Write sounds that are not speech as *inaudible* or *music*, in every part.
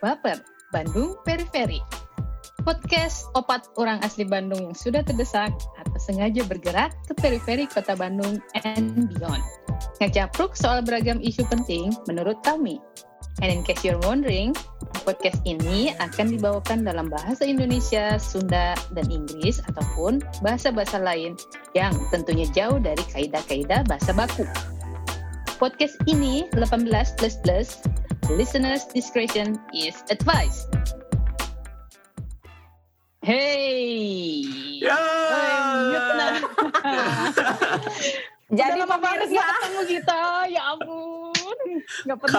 Baper, Bandung Periferi. Podcast opat orang asli Bandung yang sudah terdesak atau sengaja bergerak ke periferi kota Bandung and beyond. Ngecapruk soal beragam isu penting menurut kami. And in case you're wondering, podcast ini akan dibawakan dalam bahasa Indonesia, Sunda, dan Inggris ataupun bahasa-bahasa lain yang tentunya jauh dari kaidah-kaidah bahasa baku. Podcast ini 18 plus plus, listeners discretion is advised. Hey. Ya. *laughs* Jadi lama banget nggak ketemu kita, ya ampun. Nggak pernah.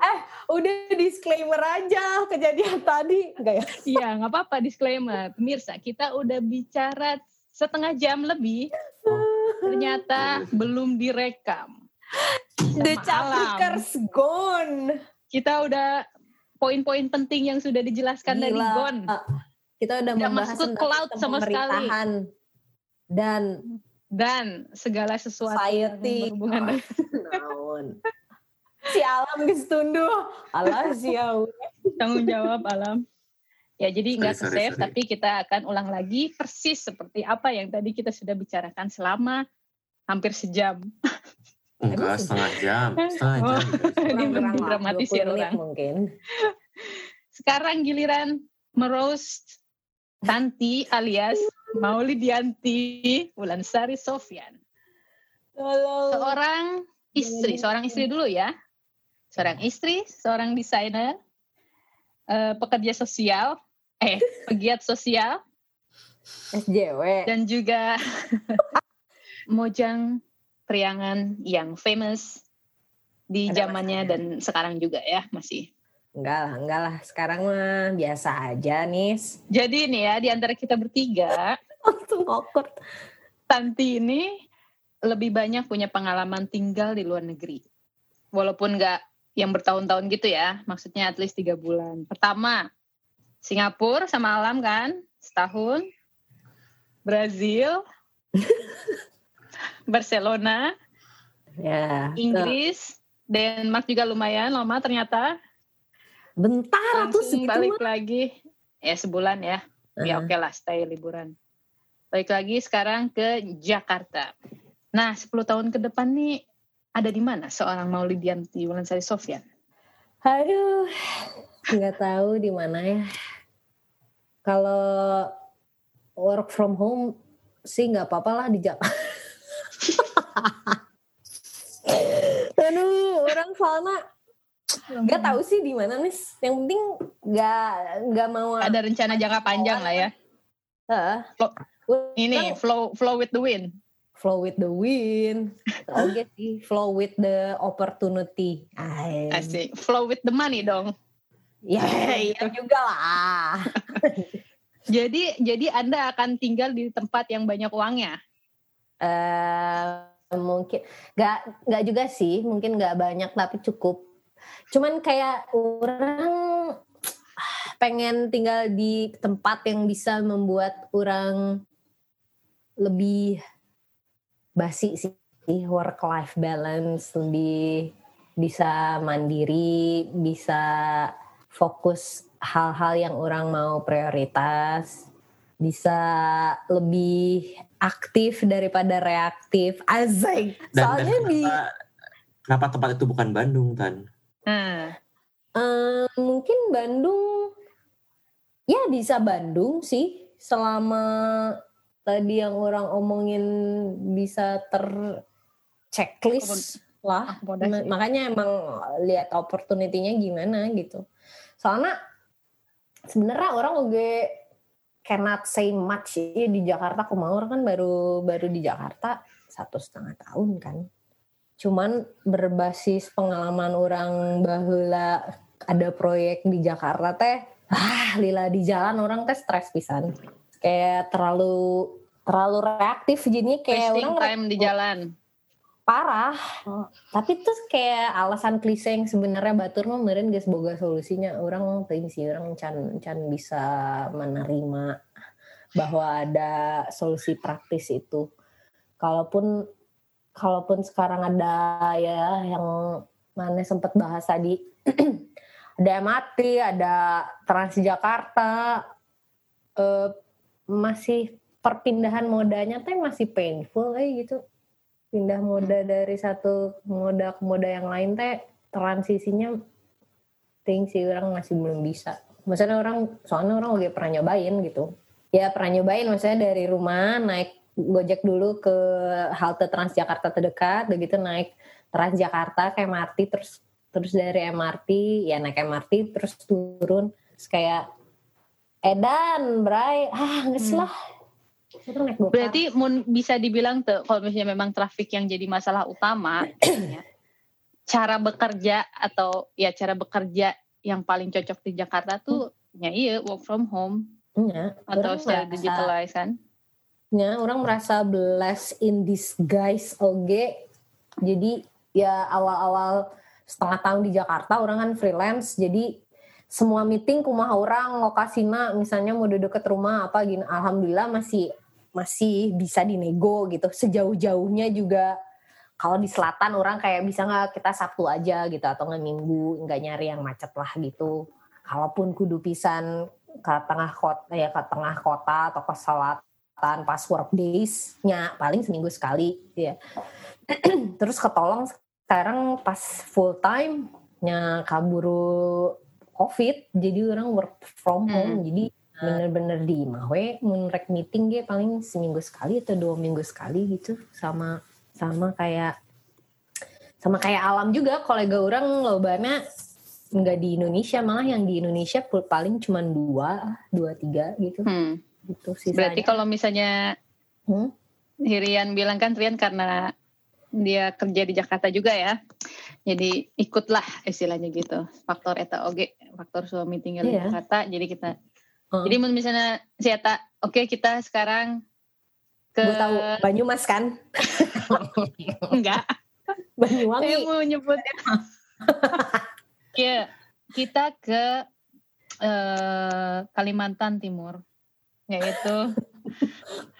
Eh, udah disclaimer aja kejadian tadi. Enggak ya? *laughs* Iya, nggak apa-apa disclaimer. Pemirsa, kita udah bicara setengah jam lebih. Ternyata belum direkam. The Sama Chaplikers gone. Kita udah poin-poin penting yang sudah dijelaskan dari Gila. Gon. Kita udah Nggak membahas masuk ke cloud sama sekali. pemerintahan dan Dan segala sesuatu society. yang berhubungan dengan Naon. si alam geus tunduh. Alah siau. tanggung jawab alam. Ya, jadi nggak sorry. tapi kita akan ulang lagi persis seperti apa yang tadi kita sudah bicarakan selama hampir sejam. Enggak, setengah jam. Setengah Oh. jam. *laughs* Ini Kurang-kurang lah, dramatisir 20 menit orang. mungkin. Sekarang giliran meroast Tanti alias Maulidianti Wulansari Sofyan. Seorang istri, seorang istri dulu ya. Seorang istri, seorang desainer, eh, pekerja sosial, eh *laughs* pegiat sosial, SJW. dan juga *laughs* mojang priangan yang famous di Ada zamannya dan sekarang juga ya masih. Enggak lah, enggak lah. Sekarang mah biasa aja, Nis. Jadi nih ya di antara kita bertiga, *laughs* Langsung awkward. Tanti ini lebih banyak punya pengalaman tinggal di luar negeri. Walaupun nggak yang bertahun-tahun gitu ya, maksudnya at least tiga bulan. Pertama, Singapura sama Alam kan, setahun. Brazil, *laughs* Barcelona, Ya. Inggris, Denmark juga lumayan lama ternyata. Bentar tuh segitu balik mah. lagi, ya sebulan ya. Ya Uh-huh. oke lah, stay liburan. Balik lagi sekarang ke Jakarta. Nah, 10 tahun ke depan nih ada di mana seorang Maulidianti Wulansari Sofyan? Aduh, nggak tahu di mana ya. Kalau work from home sih nggak apa-apa lah di Jakarta. Aduh, orang soalnya nggak tahu sih di mana nih. Yang penting nggak nggak mau. Ada rencana jangka panjang lah ya. Heeh. Ini Kan flow flow with the wind. flow with the wind. Oke sih, flow with the opportunity. Ay. Asik. Flow with the money dong. Ya, *laughs* iya juga lah. *laughs* Jadi jadi Anda akan tinggal di tempat yang banyak uangnya. eh mungkin. Nggak nggak juga sih mungkin nggak banyak tapi cukup. Cuman kayak orang pengen tinggal di tempat yang bisa membuat orang lebih basi sih. Work life balance lebih bisa mandiri bisa fokus hal-hal yang orang mau prioritas bisa lebih aktif daripada reaktif. Azai. Dan, soalnya dan di kenapa, kenapa tempat itu bukan Bandung, Tan? Nah, eh, mungkin Bandung ya bisa Bandung sih. Selama tadi yang orang omongin bisa ter checklist lah. akomodasi. Ma- makanya emang lihat opportunity-nya gimana gitu. Soalnya sebenarnya orang oke cannot say much. Ya di Jakarta kemarin kan baru baru di Jakarta satu setengah tahun kan. Cuman berbasis pengalaman orang bahula ada proyek di Jakarta teh ah lila di jalan orang teh stres pisan. Kayak terlalu terlalu reaktif jadinya kayak wasting orang time di jalan. Parah. Tapi tuh kayak alasan klise yang sebenarnya batur mah meureun geus boga solusinya orang teuing sih orang can can bisa menerima bahwa ada solusi praktis itu. Kalaupun kalaupun sekarang ada ya yang mana sempat bahas tadi *clears throat* ada MRT ada Transjakarta eh, masih perpindahan modanya tuh masih painful kayak gitu pindah moda dari satu moda ke moda yang lain teh transisinya ting sih orang masih belum bisa. Maksudnya orang soalnya orang lagi pernah nyobain gitu. Ya pernah nyobain maksudnya dari rumah naik gojek dulu ke halte Transjakarta terdekat begitu naik Transjakarta ke MRT terus terus dari MRT ya naik MRT terus turun. Terus kayak Edan Bray. Ah nggak hmm. Lah Berarti mun bisa dibilang tuh kalau misalnya memang traffic yang jadi masalah utama, ya, cara bekerja atau ya cara bekerja yang paling cocok di Jakarta tuh hmm. ya iya work from home. Ya, atau secara digitalize kan. Ya, orang merasa blessed in disguise oke. Jadi ya awal-awal setengah tahun di Jakarta orang kan freelance jadi semua meeting kumah orang lokasinya misalnya mau duduk ke rumah apa gini alhamdulillah masih masih bisa dinego gitu. Sejauh-jauhnya juga kalau di selatan orang kayak bisa nggak kita Sabtu aja gitu atau nggak Minggu nggak nyari yang macet lah gitu. Kalaupun kudu pisan ke tengah kota ya ke tengah kota atau ke selatan pas work days nya paling seminggu sekali ya *clears throat* terus ketolong sekarang pas full time nya kaburu covid jadi orang work from home hmm. jadi bener-bener di Mawe menurut meeting gue paling seminggu sekali atau dua minggu sekali gitu sama sama kayak sama kayak alam juga kolega orang lobana nggak di Indonesia malah yang di Indonesia paling cuma dua dua tiga gitu hmm. gitu sih berarti kalau misalnya hmm? Hirian bilang kan Rian karena dia kerja di Jakarta juga ya jadi ikutlah istilahnya gitu faktor eta oge faktor suami tinggal yeah. di iya. Jakarta jadi kita Hmm. Jadi misalnya siapa, oke okay, kita sekarang ke Gue tahu Banyumas kan? *laughs* Enggak. Banyuwangi. Saya mau nyebutnya. *laughs* ya, kita ke uh, Kalimantan Timur, yaitu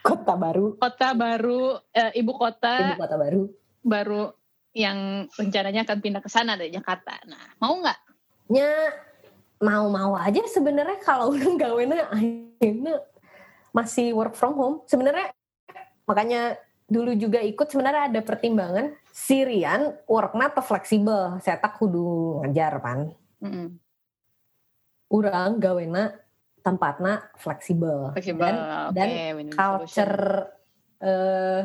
kota baru. Kota baru, uh, ibu kota. Ibu kota baru. Baru yang rencananya akan pindah ke sana dari Jakarta. Nah, mau nggak? Ya, mau-mau aja sebenarnya kalau *laughs* udah gawena akhirnya masih work from home. Sebenarnya makanya dulu juga ikut sebenarnya ada pertimbangan Sirian worknya atau fleksibel. Saya tak kudu ngajar pan mm -hmm. orang gawena tempatnya fleksibel. Dan, okay, dan culture uh,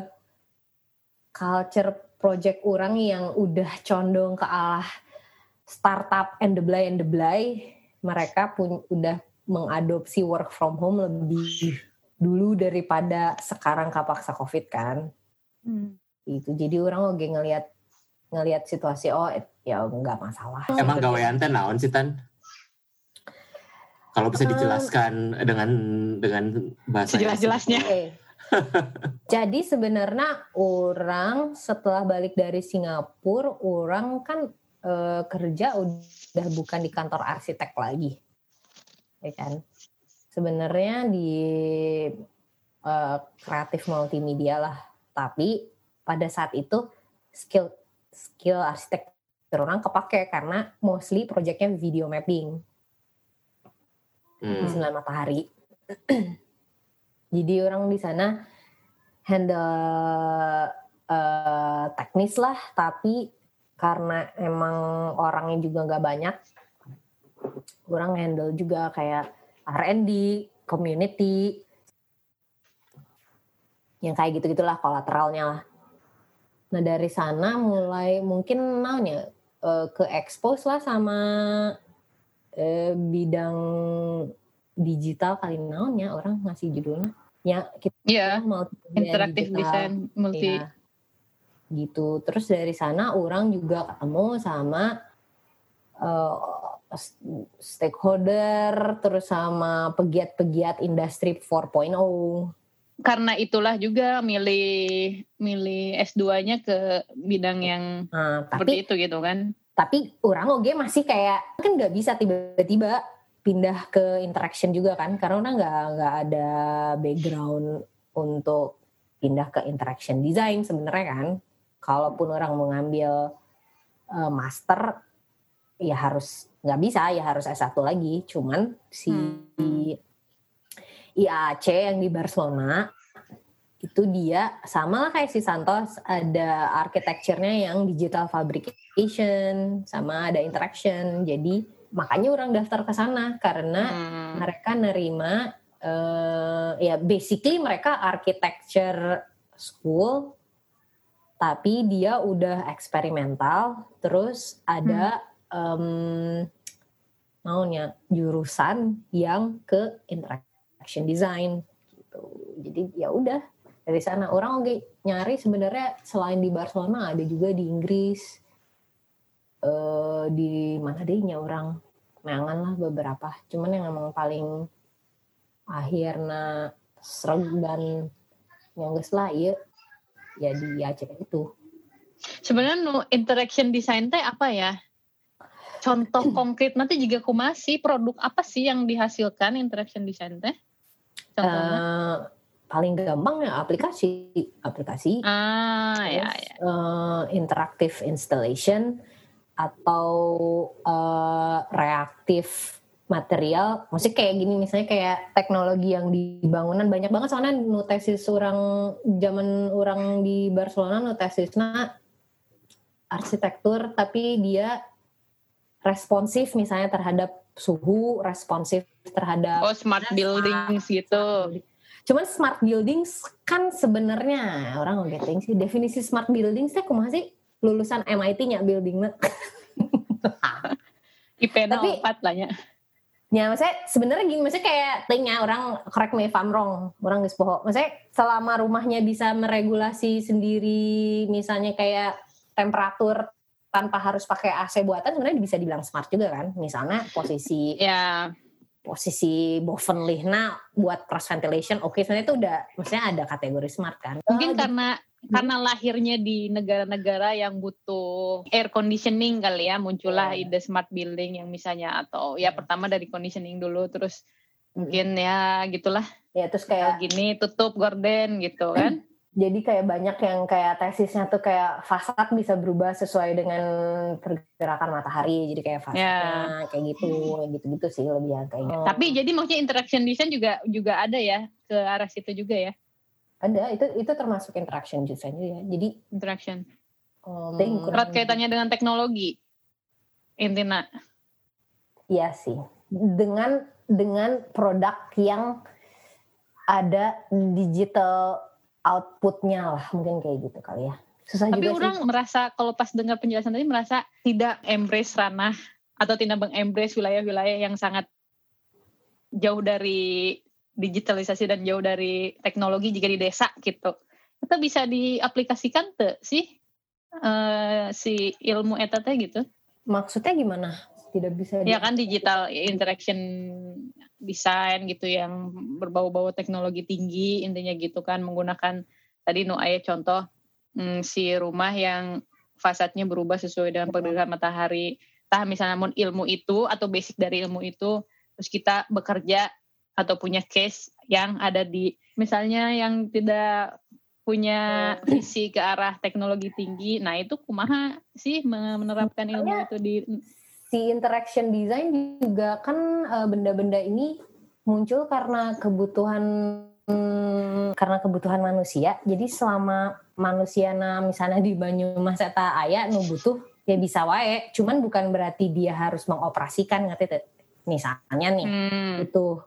culture project orang yang udah condong ke arah startup and the blay and the blay mereka pun udah mengadopsi work from home lebih dulu daripada sekarang kapaksa covid kan? Hmm. itu jadi orang lagi ngelihat ngelihat situasi oh ya nggak masalah. Emang gawean teh naon sih tan? Kalau bisa dijelaskan um, dengan dengan bahasa jelas-jelasnya okay. jadi sebenarnya orang setelah balik dari Singapura orang kan uh, kerja udah bukan di kantor arsitek lagi, ya kan? Sebenarnya di uh, kreatif multimedia lah, tapi pada saat itu skill skill arsitek orang kepake karena mostly proyeknya video mapping hmm. di Sembilan Matahari. *clears throat* Jadi orang di sana handle uh, teknis lah, tapi karena emang orangnya juga nggak banyak kurang handle juga kayak R&D community yang kayak gitu gitulah kolateralnya lah. Nah dari sana mulai mungkin namanya uh, ke expose lah sama uh, bidang digital kali naonnya orang ngasih judulnya. Ya kita yeah, mau interaktif desain multi ya gitu. Terus dari sana orang juga ketemu sama uh, stakeholder, terus sama pegiat-pegiat industri 4.0. Karena itulah juga milih milih S2-nya ke bidang yang nah, seperti itu gitu kan. Tapi orang oke masih kayak kan nggak bisa tiba-tiba pindah ke interaction juga kan karena nggak nggak ada background untuk pindah ke interaction design sebenarnya kan kalaupun orang mengambil uh, master ya harus nggak bisa ya harus S1 lagi cuman si hmm. IAC yang di Barcelona itu dia sama lah kayak si Santos ada architecture-nya yang digital fabrication sama ada interaction jadi makanya orang daftar ke sana karena hmm. mereka nerima uh, ya basically mereka architecture school tapi dia udah eksperimental terus ada hmm. um, maunya jurusan yang ke interaction design gitu. Jadi ya udah dari sana orang oke nyari sebenarnya selain di Barcelona ada juga di Inggris. Uh, di mana dehnya orang? Meangan lah beberapa. Cuman yang emang paling akhirnya serem dan yang lah ya ya di Aceh itu. Sebenarnya no interaction design teh apa ya? Contoh *clears throat* konkret nanti juga aku masih produk apa sih yang dihasilkan interaction design teh? Contohnya? Uh, paling gampang ya aplikasi, aplikasi. Ah ya ya. Uh, interactive installation atau uh, reaktif material, maksudnya kayak gini misalnya kayak teknologi yang di bangunan banyak banget soalnya nutesis orang zaman orang di Barcelona nutesisnya arsitektur tapi dia responsif misalnya terhadap suhu, responsif terhadap oh smart buildings gitu. Cuman smart buildings kan sebenarnya orang nggak sih definisi smart buildings saya kumaha sih lulusan MIT-nya buildingnya. *laughs* IP 04 lah ya. Ya, maksudnya sebenarnya gini, maksudnya kayak tingnya orang correct me if I'm wrong, orang nggak poho. Maksudnya selama rumahnya bisa meregulasi sendiri, misalnya kayak temperatur tanpa harus pakai AC buatan, sebenarnya bisa dibilang smart juga kan. Misalnya posisi ya posisi Bovenlihna buat cross ventilation, oke okay, sebenarnya itu udah, maksudnya ada kategori smart kan. Mungkin uh, karena karena lahirnya di negara-negara yang butuh air conditioning kali ya muncullah yeah. ide smart building yang misalnya atau ya yeah. pertama dari conditioning dulu terus mungkin ya gitulah ya terus kayak gini tutup gorden gitu kan *clears throat* jadi kayak banyak yang kayak tesisnya tuh kayak fasad bisa berubah sesuai dengan pergerakan matahari jadi kayak fasadnya yeah. kayak gitu gitu-gitu sih lebih yang kayak gitu. tapi jadi maksudnya interaction design juga juga ada ya ke arah situ juga ya ada, itu itu termasuk interaction design ya. Jadi interaction. Um, Erat kaitannya dengan teknologi. Intinya. Iya sih. Dengan dengan produk yang ada digital outputnya lah mungkin kayak gitu kali ya. Susah Tapi juga orang sih. merasa kalau pas dengar penjelasan tadi merasa tidak embrace ranah atau tidak mengembrace wilayah-wilayah yang sangat jauh dari digitalisasi dan jauh dari teknologi jika di desa gitu. Itu bisa diaplikasikan tuh sih uh, si ilmu etatnya gitu? Maksudnya gimana? Tidak bisa ya kan digital interaction design gitu yang berbau-bau teknologi tinggi intinya gitu kan menggunakan tadi nu ayah contoh hmm, si rumah yang fasadnya berubah sesuai dengan pergerakan matahari. Tah misalnya namun ilmu itu atau basic dari ilmu itu terus kita bekerja atau punya case yang ada di misalnya yang tidak punya visi ke arah teknologi tinggi. Nah, itu kumaha sih menerapkan ilmu itu di si interaction design juga kan eh, benda-benda ini muncul karena kebutuhan karena kebutuhan manusia. Jadi selama manusia na misalnya di Banyumas eta aya nu butuh ya bisa wae. Cuman bukan berarti dia harus mengoperasikan ngerti Misalnya nih hmm. itu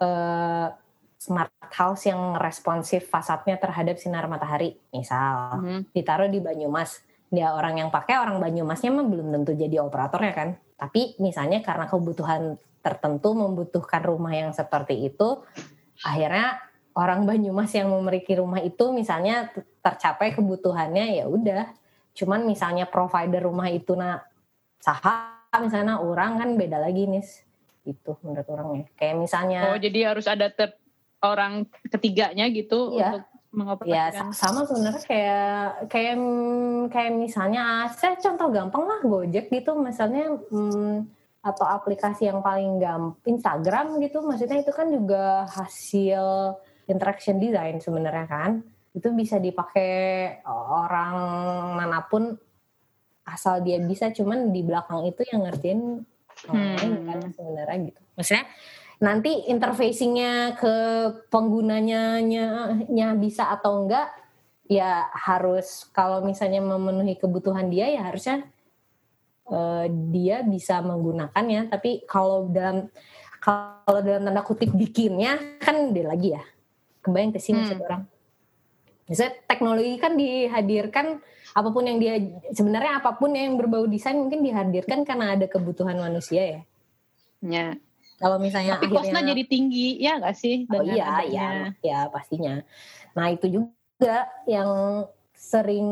uh, smart house yang responsif fasadnya terhadap sinar matahari, misal mm-hmm. ditaruh di Banyumas, dia orang yang pakai orang Banyumasnya mah belum tentu jadi operatornya kan. Tapi misalnya karena kebutuhan tertentu membutuhkan rumah yang seperti itu, akhirnya orang Banyumas yang memiliki rumah itu misalnya tercapai kebutuhannya ya udah. Cuman misalnya provider rumah itu nak saham misalnya orang kan beda lagi nih itu menurut orangnya kayak misalnya oh jadi harus ada ter orang ketiganya gitu iya. untuk mengoperasikan. Ya sama sebenarnya kayak kayak kayak misalnya saya contoh gampang lah Gojek gitu. Misalnya hmm, atau aplikasi yang paling gampang Instagram gitu. Maksudnya itu kan juga hasil interaction design sebenarnya kan. Itu bisa dipakai orang mana pun asal dia bisa. Cuman di belakang itu yang ngertiin Hmm. kan sebenarnya gitu. Maksudnya? Nanti interfacingnya ke penggunanya nya, bisa atau enggak ya harus kalau misalnya memenuhi kebutuhan dia ya harusnya eh, dia bisa menggunakannya. Tapi kalau dalam kalau dalam tanda kutip bikinnya kan dia lagi ya. Kebayang ke sih Hmm. orang? Misalnya teknologi kan dihadirkan apa pun yang dia sebenarnya apa pun yang berbau desain mungkin dihadirkan karena ada kebutuhan manusia ya. Ya. Kalau misalnya Tapi costnya jadi tinggi, ya nggak sih? oh iya adanya- iya ya pastinya. Nah itu juga yang sering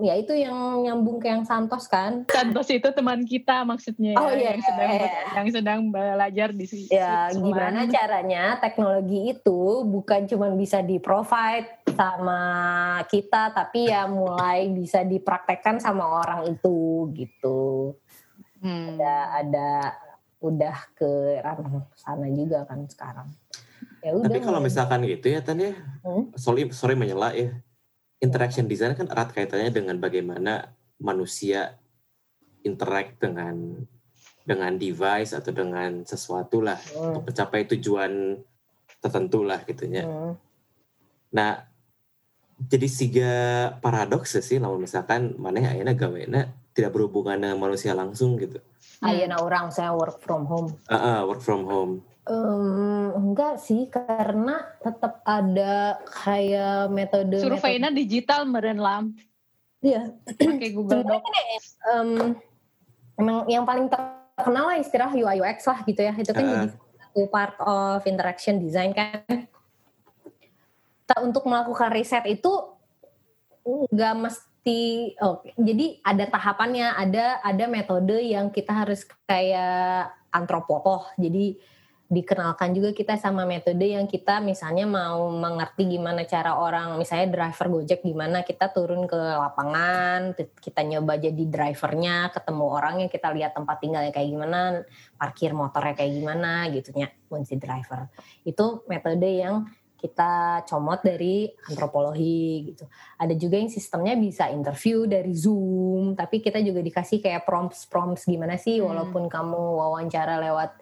ya itu yang nyambung ke yang Santos kan. Santos itu teman kita maksudnya Oh, ya, iya, yang sedang iya. yang sedang belajar di sini. Ya gimana caranya teknologi itu bukan cuma bisa di provide sama kita tapi ya mulai bisa dipraktekkan sama orang itu gitu. Hmm. ada ada udah ke ranah sana juga kan sekarang. Ya udah. Tapi kalau misalkan gitu ya Tan ya, Hmm? sorry, sorry menyela ya. Interaction design kan erat kaitannya dengan bagaimana manusia interact dengan dengan device atau dengan sesuatu lah Hmm. untuk mencapai tujuan tertentu lah gitunya. Hmm. Nah, jadi siga paradoks sih kalau misalkan mana ayeuna gawena tidak berhubungan dengan manusia langsung gitu. Ayeuna orang saya work from home. Ah, ah, work from home. Em, enggak sih karena tetap ada kayak metode Surveinya digital meren lam. Iya. Pakai Google Doc. em, emang yang paling terkenal lah istilah UI UX lah gitu ya. Itu kan Ah. jadi satu part of interaction design kan. Untuk melakukan riset itu nggak mesti oh, jadi ada tahapannya, ada ada metode yang kita harus kayak antropolog. Jadi dikenalkan juga kita sama metode yang kita misalnya mau mengerti gimana cara orang misalnya driver Gojek gimana kita turun ke lapangan kita nyoba jadi drivernya ketemu orangnya kita lihat tempat tinggalnya kayak gimana parkir motornya kayak gimana gitu ya si driver itu metode yang kita comot dari antropologi gitu. Ada juga yang sistemnya bisa interview dari Zoom tapi kita juga dikasih kayak prompts prompts gimana sih Hmm. walaupun kamu wawancara lewat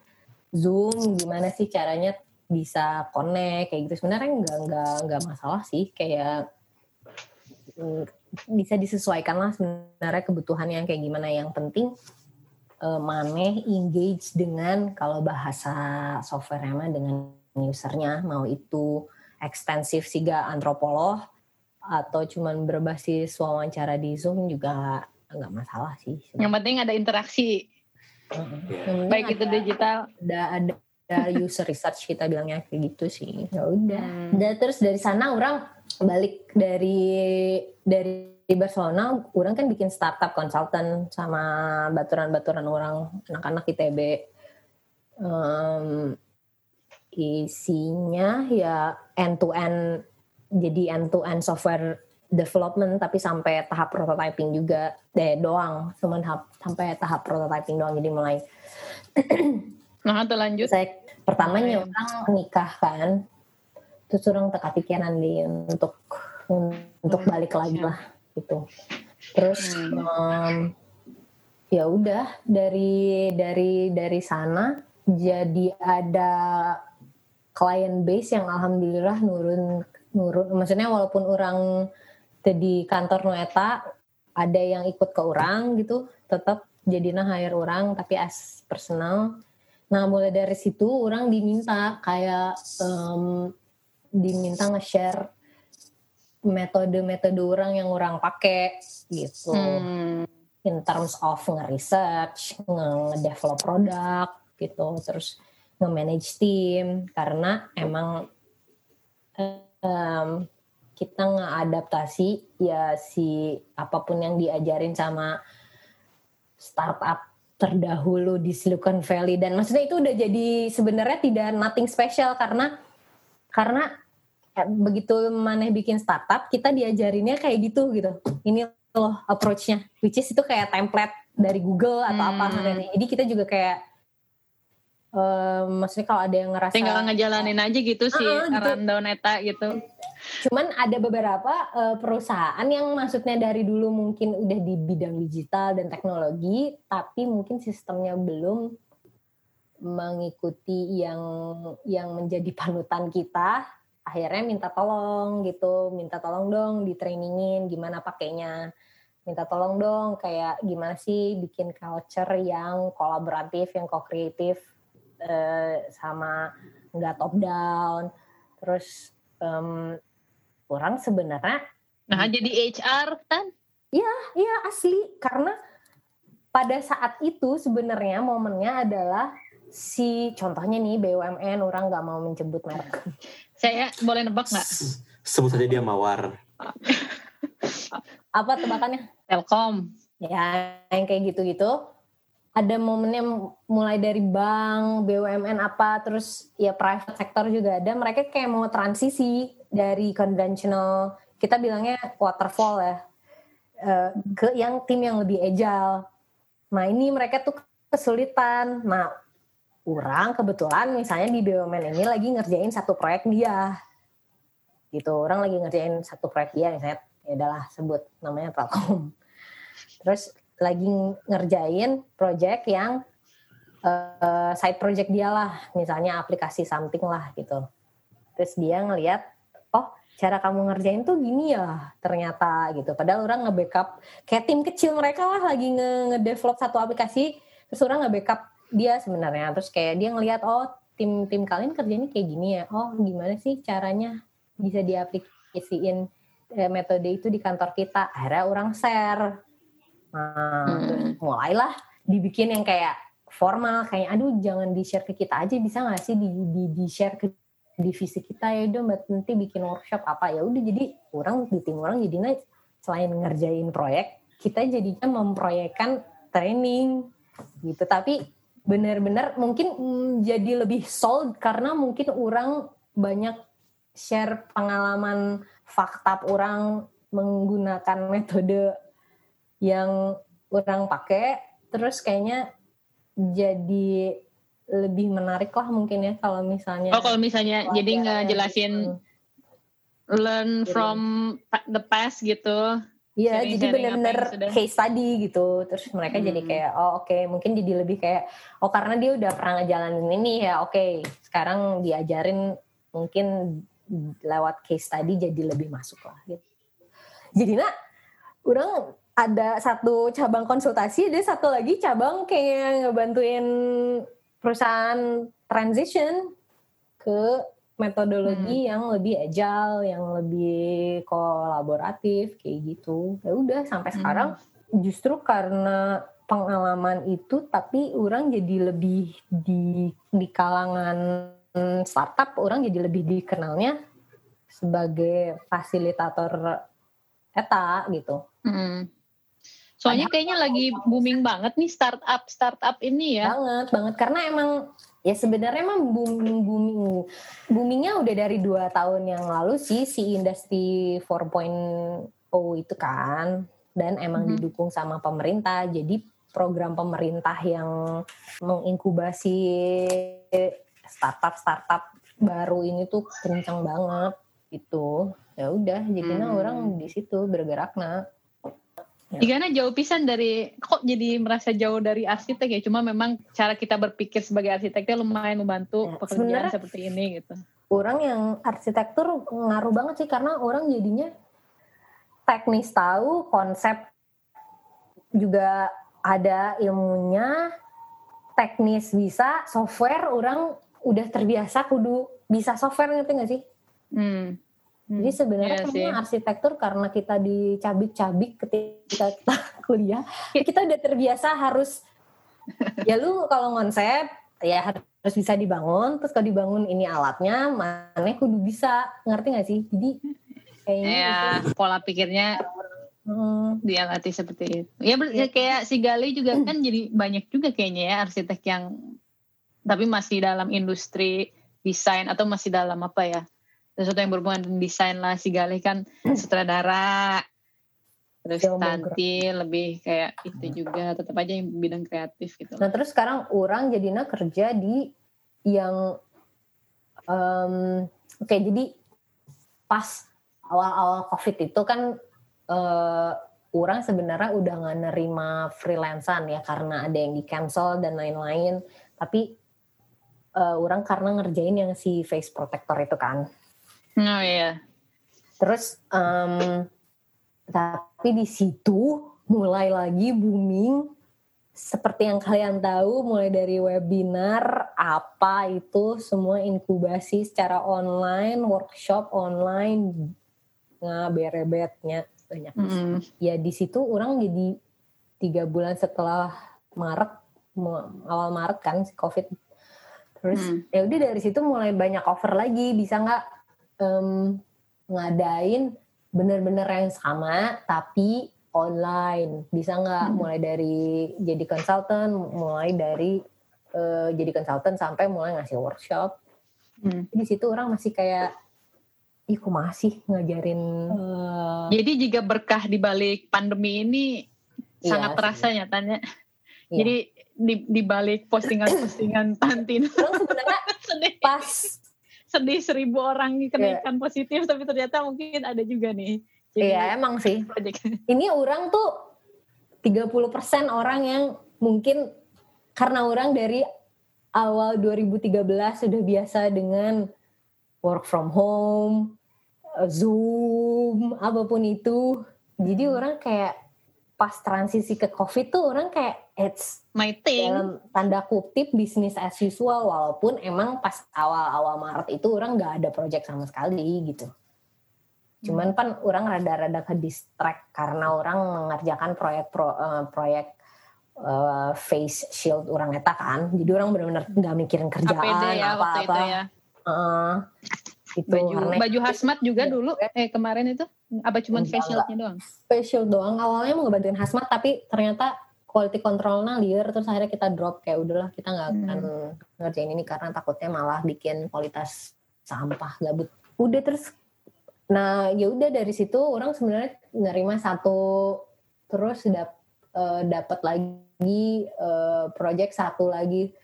Zoom gimana sih caranya bisa connect kayak gitu. Sebenarnya nggak nggak nggak masalah sih kayak mm, bisa disesuaikan lah sebenarnya kebutuhan yang kayak gimana. Yang penting eh, maneh engage dengan kalau bahasa software mah dengan usernya mau itu ekstensif siga antropolog atau cuman berbasis wawancara di Zoom juga nggak masalah sih. Yang penting ada interaksi. Ya. Yang penting baik itu ada- digital. ada ada ada user research kita bilangnya kayak gitu sih ya udah Hmm. terus dari sana orang balik dari dari Barcelona orang kan bikin startup consultant sama baturan-baturan orang anak-anak ITB Em, isinya ya end to end jadi end to end software development tapi sampai tahap prototyping juga deh doang cuman tahap- sampai tahap prototyping doang jadi mulai *clears throat* Nah, itu lanjut. saya pertamanya Lumayan. orang nikah kan terus orang teka pikiran di untuk untuk Hmm, balik lagi siap. lah gitu terus Hmm. em, ya udah dari dari dari sana jadi ada client base yang alhamdulillah nurun nurun. Maksudnya walaupun orang teu di kantor nu eta ada yang ikut ke orang gitu tetap jadinya hire orang tapi as personal. Nah mulai dari situ orang diminta kayak em, diminta nge-share metode-metode orang yang orang pakai gitu. Hmm. in terms of nge-research, nge- nge-develop produk gitu, terus nge-manage team karena emang em, kita ngeadaptasi ya si apa pun yang diajarin sama startup terdahulu di Silicon Valley. Dan maksudnya itu udah jadi sebenarnya tidak nothing special karena karena eh, begitu maneh bikin startup kita diajarinnya kayak gitu gitu. Ini loh approach-nya which is itu kayak template dari Google atau apa Hmm. jadi kita juga kayak eh, maksudnya kalau ada yang ngerasa Tinggal ngejalanin aja gitu sih, Ah, gitu. rundown eta gitu. Cuman ada beberapa uh, perusahaan yang maksudnya dari dulu mungkin udah di bidang digital dan teknologi, tapi mungkin sistemnya belum mengikuti yang yang menjadi *laughs* panutan kita. Akhirnya minta tolong gitu, minta tolong dong di trainingin gimana pakainya. Minta tolong dong kayak gimana sih bikin culture yang kolaboratif, yang co-kreatif uh, sama nggak top down. Terus um, orang sebenarnya nah jadi HR kan iya iya asli. Karena pada saat itu sebenarnya momennya adalah si contohnya nih BUMN orang nggak mau menyebut merek. Saya boleh nebak nggak? Sebut saja dia mawar. *laughs* Apa tebakannya? Telkom. Ya yang kayak gitu-gitu ada momennya mulai dari bank, BUMN apa, terus ya private sector juga ada. Mereka kayak mau transisi dari konvensional, kita bilangnya waterfall ya, uh, ke yang tim yang lebih agile. Nah ini mereka tuh kesulitan. Nah orang kebetulan misalnya di BUMN ini lagi ngerjain satu proyek dia, gitu. Orang lagi ngerjain satu proyek dia, misalnya ya adalah sebut namanya Telkom. Terus lagi ngerjain project yang uh, side project dia lah, misalnya aplikasi something lah gitu. Terus dia ngelihat, oh cara kamu ngerjain tuh gini ya ternyata gitu. Padahal orang nge-backup, kayak tim kecil mereka lah lagi nge-develop satu aplikasi, terus orang nge-backup dia sebenarnya. Terus kayak dia ngelihat, oh tim-tim kalian kerjanya kayak gini ya, oh gimana sih caranya bisa diaplikasiin eh, metode itu di kantor kita. Akhirnya orang share hmm. mulailah dibikin yang kayak formal kayak aduh jangan di share ke kita aja bisa nggak sih di, di, di share ke divisi kita? Ya udah mbak nanti bikin workshop apa? Ya udah jadi orang di tim orang jadinya selain ngerjain proyek kita jadinya memproyekkan training gitu. Tapi benar-benar mungkin mm, jadi lebih solid karena mungkin orang banyak share pengalaman fakta orang menggunakan metode yang orang pakai terus kayaknya jadi lebih menarik lah mungkin ya kalau misalnya oh kalau misalnya jadi ngejelasin gitu. learn jadi, from the past gitu Iya, jadi benar-benar case study gitu. Terus mereka hmm. jadi kayak, oh oke, okay. mungkin jadi lebih kayak, oh karena dia udah pernah ngejalanin ini ya, oke, okay. sekarang diajarin mungkin lewat case study jadi lebih masuk lah. Gitu. Jadi nak, orang ada satu cabang konsultasi, ada satu lagi cabang kayak ngebantuin perusahaan transition ke metodologi hmm. yang lebih agile, yang lebih kolaboratif kayak gitu. Ya udah sampai hmm. sekarang justru karena pengalaman itu tapi orang jadi lebih di di kalangan startup orang jadi lebih dikenalnya sebagai fasilitator eta gitu. Hmm. Soalnya kayaknya lagi booming banget nih startup startup ini ya. Banget banget karena emang ya sebenarnya emang booming booming boomingnya udah dari dua tahun yang lalu sih si industri 4.0 itu kan dan emang hmm. didukung sama pemerintah jadi program pemerintah yang menginkubasi startup startup baru ini tuh kencang banget itu ya udah jadinya hmm. orang di situ bergerak nah Igana jauh pisan dari kok jadi merasa jauh dari arsitek ya cuma memang cara kita berpikir sebagai arsiteknya lumayan membantu ya, pekerjaan seperti ini gitu. Orang yang arsitektur ngaruh banget sih karena orang jadinya teknis tahu konsep juga ada ilmunya teknis bisa software orang udah terbiasa kudu bisa software ngerti gak sih? Hmm. Hmm, Jadi sebenarnya iya karena arsitektur karena kita dicabik-cabik ketika kita *laughs* kuliah, ya kita udah terbiasa harus ya lu kalau konsep ya harus bisa dibangun, terus kalau dibangun ini alatnya, mana kudu bisa, ngerti gak sih? Jadi kayaknya ya, itu. pola pikirnya hmm. seperti itu. Ya, ya kayak si Gali juga kan jadi banyak juga kayaknya ya arsitek yang tapi masih dalam industri desain atau masih dalam apa ya sesuatu yang berhubungan dengan desain lah si Galih kan sutradara terus Tanti lebih kayak itu juga tetap aja yang bidang kreatif gitu nah terus sekarang orang jadinya kerja di yang um, oke okay, jadi pas awal-awal covid itu kan uh, orang sebenarnya udah nggak nerima freelancean ya karena ada yang di cancel dan lain-lain. Tapi uh, orang karena ngerjain yang si face protector itu kan oh iya terus um, tapi di situ mulai lagi booming seperti yang kalian tahu mulai dari webinar apa itu semua inkubasi secara online workshop online ngaberebetnya banyak mm. ya di situ orang jadi tiga bulan setelah Maret awal Maret kan COVID terus mm. ya udah dari situ mulai banyak offer lagi bisa nggak um, ngadain bener-bener yang sama tapi online bisa nggak mm. mulai dari jadi konsultan mulai dari uh, jadi konsultan sampai mulai ngasih workshop mm. di situ orang masih kayak ih kok masih ngajarin uh, jadi juga berkah di balik pandemi ini iya, sangat terasa sih. nyatanya iya. jadi di, di balik postingan-postingan Tantin *laughs* sedih pas sedih seribu orang kenaikan yeah. positif tapi ternyata mungkin ada juga nih iya emang sih project. *laughs* ini orang tuh 30% orang yang mungkin karena orang dari awal 2013 sudah biasa dengan work from home Zoom, apa pun itu. Jadi hmm. orang kayak pas transisi ke COVID tuh orang kayak it's my thing dalam tanda kutip bisnis as usual walaupun emang pas awal-awal Maret itu orang nggak ada project sama sekali gitu. Cuman hmm. kan orang rada-rada ke distract karena orang mengerjakan proyek pro, uh, proyek uh, face shield orang eta kan. Jadi orang benar-benar nggak mikirin kerjaan ya, apa-apa. Ya. Uh, itu baju baju hazmat juga ya. dulu? Eh kemarin itu? Apa cuma facialnya doang? Facial doang. Awalnya mau ngebantuin hazmat tapi ternyata quality controlnya liar terus akhirnya kita drop. Kayak udahlah kita nggak akan hmm. ngerjain ini karena takutnya malah bikin kualitas sampah gabut. Udah terus nah ya udah dari situ orang sebenarnya nerima satu terus dap, uh, dapat lagi uh, project satu lagi.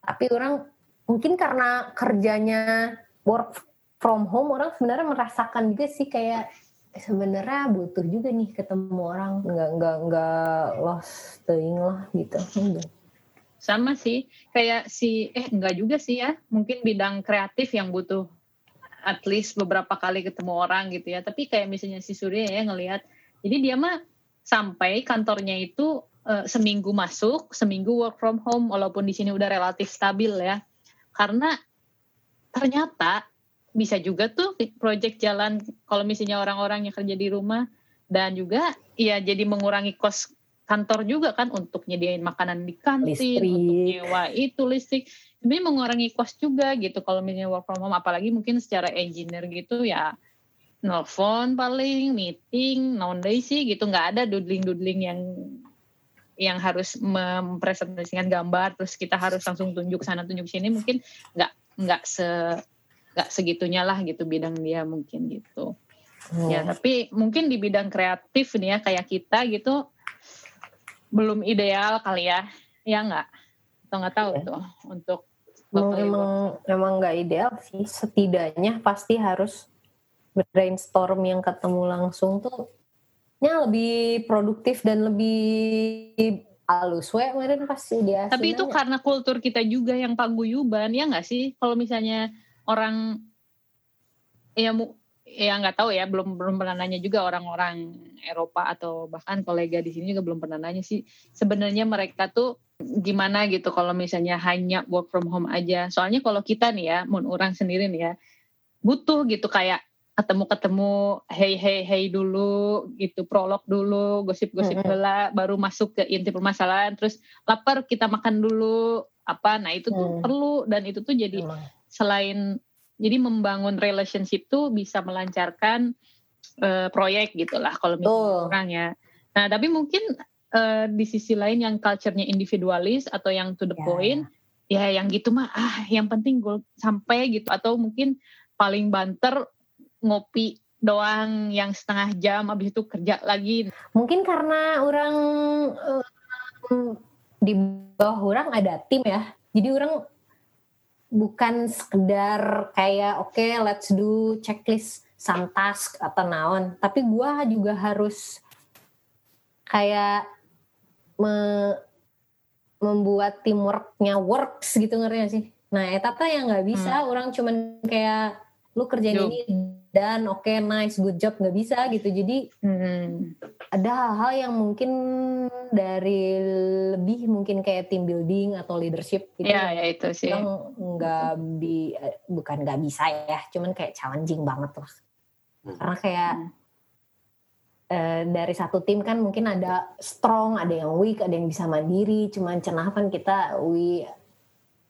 Tapi orang mungkin karena kerjanya work from home orang sebenarnya merasakan juga sih kayak sebenarnya butuh juga nih ketemu orang nggak nggak nggak lost staying lah gitu. Sama sih kayak si eh enggak juga sih ya mungkin bidang kreatif yang butuh at least beberapa kali ketemu orang gitu ya. Tapi kayak misalnya si Surya ya ngelihat jadi dia mah sampai kantornya itu uh, seminggu masuk seminggu work from home walaupun di sini udah relatif stabil ya. Karena ternyata bisa juga tuh project jalan kalau misalnya orang-orang yang kerja di rumah dan juga ya jadi mengurangi kos kantor juga kan untuk nyediain makanan di kantin, listrik. untuk nyewa itu listrik. Ini mengurangi kos juga gitu kalau misalnya work from home apalagi mungkin secara engineer gitu ya nelfon paling meeting non sih gitu nggak ada doodling doodling yang yang harus mempresentasikan gambar terus kita harus langsung tunjuk sana tunjuk sini mungkin nggak nggak se nggak segitunya lah gitu bidang dia mungkin gitu. Hmm. ya tapi mungkin di bidang kreatif nih ya kayak kita gitu belum ideal kali ya. Ya nggak? Atau nggak tahu ya. tuh untuk emang emang emang nggak ideal sih. Setidaknya pasti harus brainstorm yang ketemu langsung tuh nya lebih produktif dan lebih halus. We kemarin pasti dia tapi itu karena kultur kita juga yang paguyuban ya nggak sih? Kalau misalnya orang ya mu ya nggak tahu ya belum belum pernah nanya juga orang-orang Eropa atau bahkan kolega di sini juga belum pernah nanya sih sebenarnya mereka tuh gimana gitu kalau misalnya hanya work from home aja. Soalnya kalau kita nih ya mau orang sendiri nih ya butuh gitu kayak ketemu-ketemu hey hey hey dulu gitu prolog dulu gosip-gosip bela baru masuk ke inti permasalahan terus lapar kita makan dulu apa nah itu tuh hmm. perlu dan itu tuh jadi hmm selain jadi membangun relationship tuh bisa melancarkan uh, proyek gitulah kalau misalnya orang ya. Nah tapi mungkin uh, di sisi lain yang culture-nya individualis atau yang to the yeah. point, ya yang gitu mah ah yang penting gue sampai gitu atau mungkin paling banter ngopi doang yang setengah jam habis itu kerja lagi. Mungkin karena orang uh, di bawah orang ada tim ya. Jadi orang bukan sekedar kayak oke okay, let's do checklist some task atau naon tapi gue juga harus kayak me, membuat teamworknya works gitu ngerti gak sih nah etapa yang nggak bisa Hmm. orang cuman kayak lu kerjain Yup. ini dan oke nice good job nggak bisa gitu jadi Hmm. ada hal-hal yang mungkin dari lebih mungkin kayak team building atau leadership gitu Ya, ya itu sih. yang nggak bi eh, bukan nggak bisa ya cuman kayak challenging banget lah Hmm. karena kayak Hmm. eh, dari satu tim kan mungkin ada strong ada yang weak ada yang bisa mandiri cuman cenah kan kita we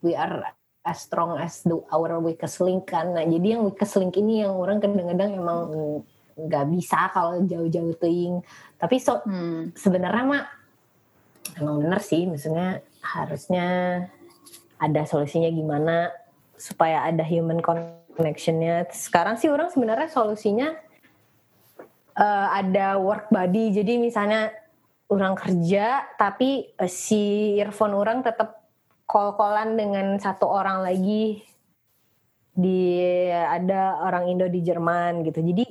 we are as strong as the our weakest link kan nah jadi yang weakest link ini yang orang kadang-kadang emang nggak bisa kalau jauh-jauh teing. Tapi so, Hmm. sebenarnya mah emang bener sih. Maksudnya harusnya ada solusinya gimana supaya ada human connectionnya. Sekarang sih orang sebenarnya solusinya eh, ada work body jadi misalnya orang kerja tapi eh, si earphone orang tetap call-callan dengan satu orang lagi di ada orang Indo di Jerman gitu. Jadi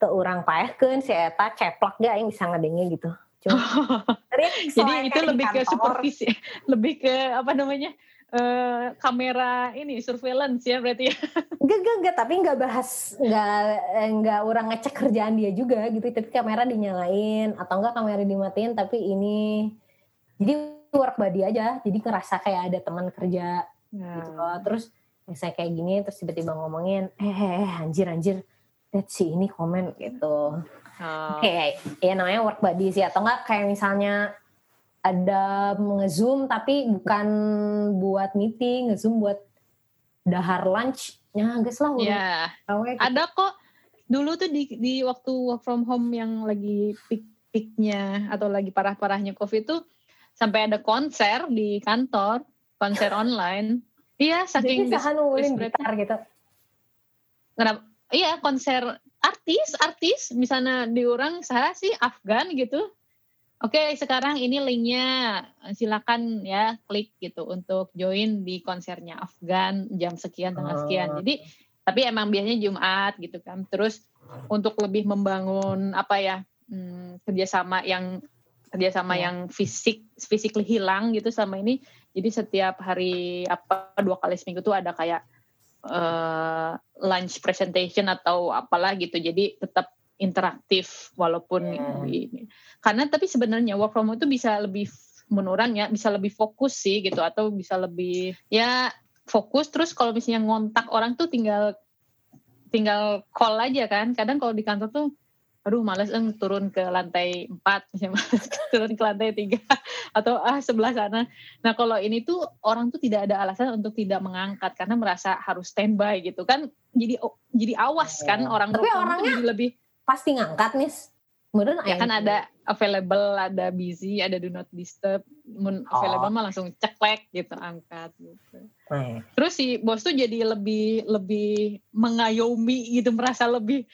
ke orang paehkeun si eta ceplak gak yang bisa ngadenge gitu. Cuma *laughs* Jadi itu lebih ke supervisi, *laughs* lebih ke apa namanya eh, kamera ini surveillance ya berarti ya. *laughs* Enggak, enggak, enggak, tapi enggak bahas, enggak, enggak orang ngecek kerjaan dia juga gitu, tapi kamera dinyalain, atau enggak kamera dimatiin, tapi ini, jadi work body aja, jadi ngerasa kayak ada teman kerja gitu loh. Terus misalnya kayak gini, terus tiba-tiba ngomongin, eh, eh, eh, anjir, anjir, lihat si ini komen gitu. Oh. Kayak, ya namanya work body sih, atau enggak kayak misalnya ada nge-zoom tapi bukan buat meeting, nge-zoom buat dahar lunch, ya guys lah, udah Ya, Awe, gitu. ada kok dulu tuh di di waktu work from home yang lagi peak-peaknya atau lagi parah-parahnya COVID tuh sampai ada konser di kantor, konser online. Iya, saking Jadi sahan ngulin desperate- gitar gitu. Kenapa? Iya, konser artis, artis misalnya di orang saya sih Afgan gitu. Oke, sekarang ini linknya silakan ya klik gitu untuk join di konsernya Afgan jam sekian tanggal sekian. Oh. Jadi tapi emang biasanya Jumat gitu kan. Terus untuk lebih membangun apa ya hmm, kerjasama yang kerjasama Ya. yang fisik physically hilang gitu selama ini. Jadi setiap hari apa dua kali seminggu tuh ada kayak eh, lunch presentation atau apalah gitu. Jadi tetap interaktif walaupun Hmm. ini. Karena tapi sebenarnya work from home itu bisa lebih menurun ya, bisa lebih fokus sih gitu atau bisa lebih ya fokus terus kalau misalnya ngontak orang tuh tinggal tinggal call aja kan. Kadang kalau di kantor tuh aduh males eng turun ke lantai 4 misalnya *laughs* males turun ke lantai 3 atau ah sebelah sana. Nah, kalau ini tuh orang tuh tidak ada alasan untuk tidak mengangkat karena merasa harus standby gitu kan. Jadi oh, jadi awas kan orang Tapi orangnya jadi lebih Pasti ngangkat nih. Kemudian ya kan ada available, ada busy, ada do not disturb. Mun Oh. available mah langsung ceklek gitu angkat gitu. Nah, Terus si bos tuh jadi lebih lebih mengayomi gitu, merasa lebih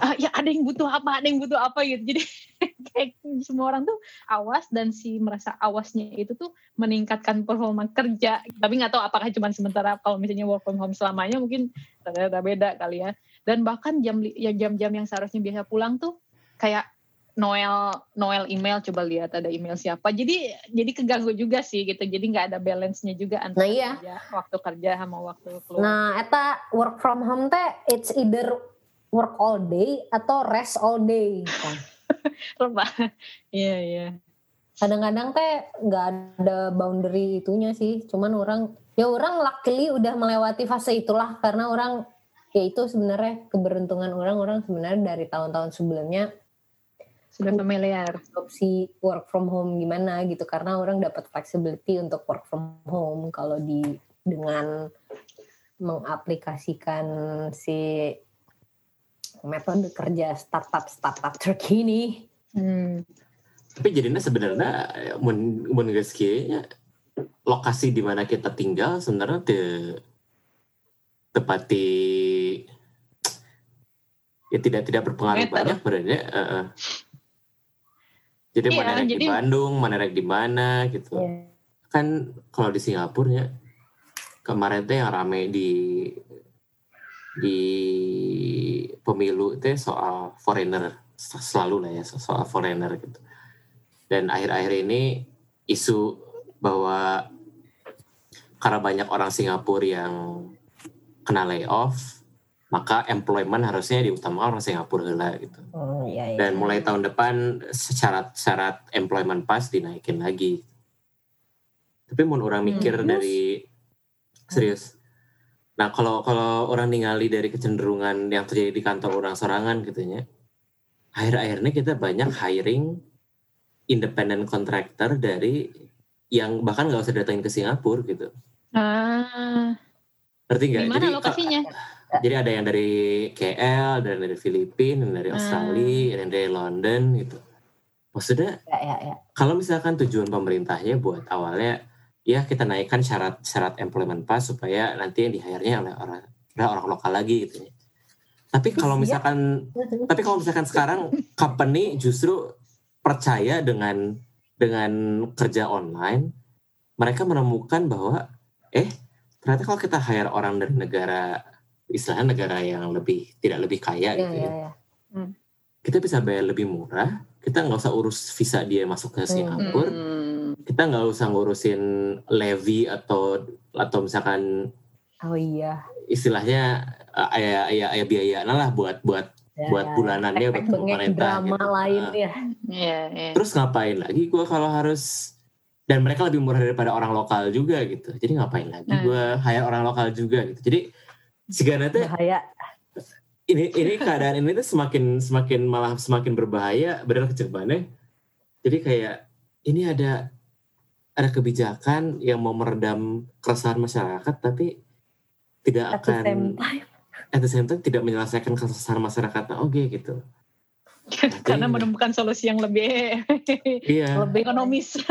ah, ya ada yang butuh apa, ada yang butuh apa gitu. Jadi *laughs* kayak semua orang tuh awas dan si merasa awasnya itu tuh meningkatkan performa kerja. Tapi nggak tahu apakah cuma sementara kalau misalnya work from home selamanya mungkin ternyata beda kali ya. Dan bahkan jam ya jam-jam yang seharusnya biasa pulang tuh kayak Noel Noel email coba lihat ada email siapa. Jadi jadi keganggu juga sih gitu. Jadi nggak ada balance-nya juga antara Nah, iya. kerja, waktu kerja sama waktu keluar. nah eta work from home teh it's either work all day atau rest all day. *laughs* Kan. Rebah. Iya iya. Kadang-kadang teh nggak ada boundary itunya sih. Cuman orang ya orang luckily udah melewati fase itulah karena orang ya itu sebenarnya keberuntungan orang orang sebenarnya dari tahun-tahun sebelumnya Sudah familiar. opsi work from home gimana gitu karena orang dapat flexibility untuk work from home kalau di dengan mengaplikasikan si metode kerja startup startup terkini. Hmm. Tapi jadinya sebenarnya mun nya, lokasi di mana kita tinggal sebenarnya te tepati ya tidak tidak berpengaruh Meter. banyak sebenarnya. eh. Jadi Iya, mana rek di jadi- Bandung, mana rek di mana gitu. Ya. Kan kalau di Singapura ya kemarin teh yang rame di di pemilu itu soal foreigner selalu lah ya soal foreigner gitu dan akhir-akhir ini isu bahwa karena banyak orang Singapura yang kena layoff maka employment harusnya diutamakan orang Singapura lah gitu. Oh, iya, iya. Dan mulai tahun depan syarat-syarat employment pass dinaikin lagi. Tapi mau orang mikir hmm. dari serius. Nah kalau kalau orang ningali dari kecenderungan yang terjadi di kantor orang sorangan gitu ya, akhir-akhirnya kita banyak hiring independent contractor dari yang bahkan nggak usah datangin ke Singapura gitu. Ah. Ngerti nggak? Gimana Jadi, lokasinya? Jadi ada yang dari KL, dan dari Filipina, dari ah. Australia, hmm. dari London gitu. Maksudnya, ya, ya, ya. kalau misalkan tujuan pemerintahnya buat awalnya, ya kita naikkan syarat-syarat employment pass supaya nanti yang di hire-nya oleh orang, orang lokal lagi gitu ya. Tapi kalau misalkan, ya. tapi kalau misalkan sekarang company justru percaya dengan dengan kerja online, mereka menemukan bahwa, eh ternyata kalau kita hire orang dari negara istilahnya negara yang lebih tidak lebih kaya yeah, gitu ya. Yeah. Hmm. Kita bisa bayar lebih murah, kita nggak usah urus visa dia masuk ke hmm. Singapura, hmm. Kita nggak usah ngurusin levy atau atau misalkan oh iya istilahnya ayah ayah ayah biaya nah lah buat buat ya, buat ya. bulanannya buat pemerintah drama gitu. lain uh, ya. ya, ya. Terus ngapain lagi gue kalau harus dan mereka lebih murah daripada orang lokal juga gitu. Jadi ngapain lagi hmm. gue hire orang lokal juga gitu. Jadi teh bahaya. Ini ini keadaan ini tuh semakin semakin malah semakin berbahaya benar kecepatannya. Jadi kayak ini ada ada kebijakan yang mau meredam keresahan masyarakat tapi tidak at akan at the same time tidak menyelesaikan keresahan masyarakat. Oke okay, gitu. *laughs* Karena menemukan solusi yang lebih *laughs* iya. lebih ekonomis. *laughs*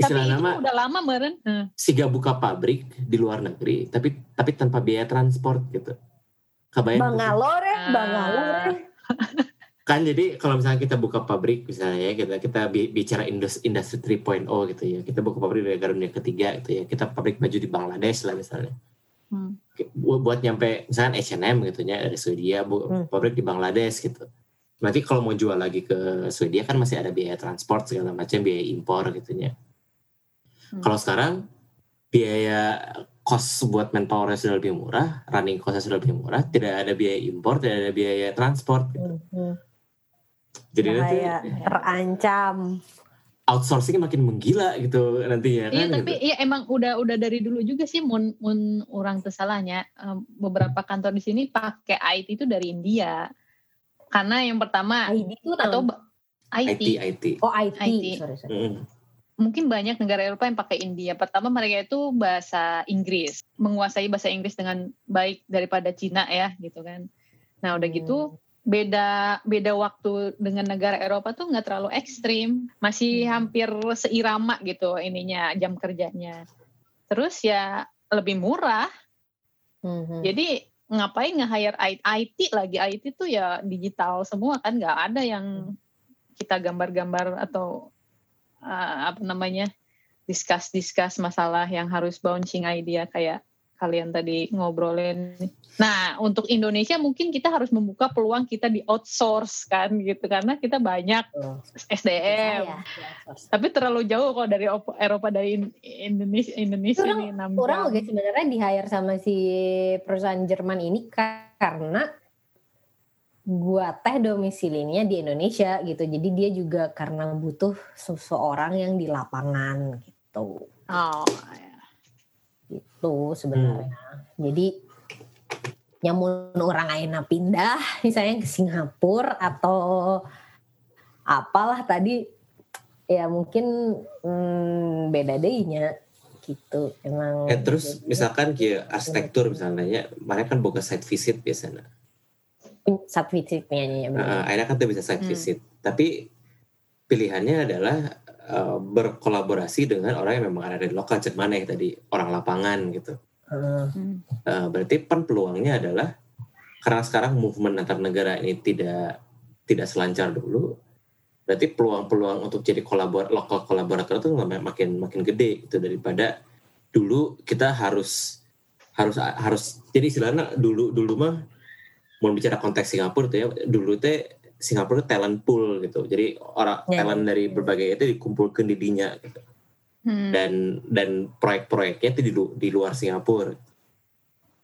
istilah tapi nama udah lama meren siga buka pabrik di luar negeri tapi tapi tanpa biaya transport gitu kebayang Bangalore ya Bangalore kan jadi kalau misalnya kita buka pabrik misalnya ya kita kita bicara industri industri 3.0 gitu ya kita buka pabrik di negara dunia ketiga gitu ya kita pabrik baju di Bangladesh lah misalnya hmm. buat nyampe misalnya H&M gitu ya dari Swedia bu, hmm. pabrik di Bangladesh gitu berarti kalau mau jual lagi ke Swedia kan masih ada biaya transport segala macam biaya impor gitu ya Hmm. Kalau sekarang biaya cost buat manpower sudah lebih murah, running cost sudah lebih murah, tidak ada biaya impor, tidak ada biaya transport. Gitu. Hmm. Jadi nanti terancam outsourcing makin menggila gitu nantinya iya, kan. tapi gitu. iya emang udah udah dari dulu juga sih mun mun orang tersalahnya beberapa kantor di sini pakai IT itu dari India. Karena yang pertama IT itu atau IT. IT IT. Oh IT. IT. Sorry, sorry. Mm mungkin banyak negara Eropa yang pakai India. Pertama mereka itu bahasa Inggris, menguasai bahasa Inggris dengan baik daripada Cina ya, gitu kan. Nah udah gitu hmm. Beda beda waktu dengan negara Eropa tuh nggak terlalu ekstrim, masih hmm. hampir seirama gitu ininya jam kerjanya. Terus ya lebih murah. Hmm. Jadi ngapain nge-hire IT lagi IT tuh ya digital semua kan nggak ada yang kita gambar-gambar atau uh, apa namanya discuss discuss masalah yang harus bouncing idea kayak kalian tadi ngobrolin. Nah, untuk Indonesia mungkin kita harus membuka peluang kita di outsource kan gitu karena kita banyak SDM. Ya, Tapi terlalu jauh kok dari Eropa dari Indonesia Indonesia orang, ini 6 Orang juga sebenarnya di hire sama si perusahaan Jerman ini karena gua teh domisilinya di Indonesia gitu. Jadi dia juga karena butuh seseorang yang di lapangan gitu. Oh, ya. Gitu sebenarnya. Hmm. Jadi nyamun orang aina pindah *laughs* misalnya ke Singapura atau apalah tadi ya mungkin hmm, beda dehnya gitu emang eh, terus misalkan kayak arsitektur misalnya mereka kan buka site visit biasanya site visitnya ya. Uh, akhirnya kan tuh bisa site hmm. visit. Tapi pilihannya adalah uh, berkolaborasi dengan orang yang memang ada di lokal mana ya tadi orang lapangan gitu. Uh. Uh, berarti pen peluangnya adalah karena sekarang movement antar negara ini tidak tidak selancar dulu. Berarti peluang-peluang untuk jadi kolabor lokal kolaborator itu makin makin gede gitu daripada dulu kita harus harus harus jadi istilahnya dulu dulu mah mau bicara konteks Singapura tuh ya dulu teh Singapura talent pool gitu jadi orang ya, talent ya. dari berbagai itu dikumpulkan di dinya gitu hmm. dan dan proyek-proyeknya itu di, di luar Singapura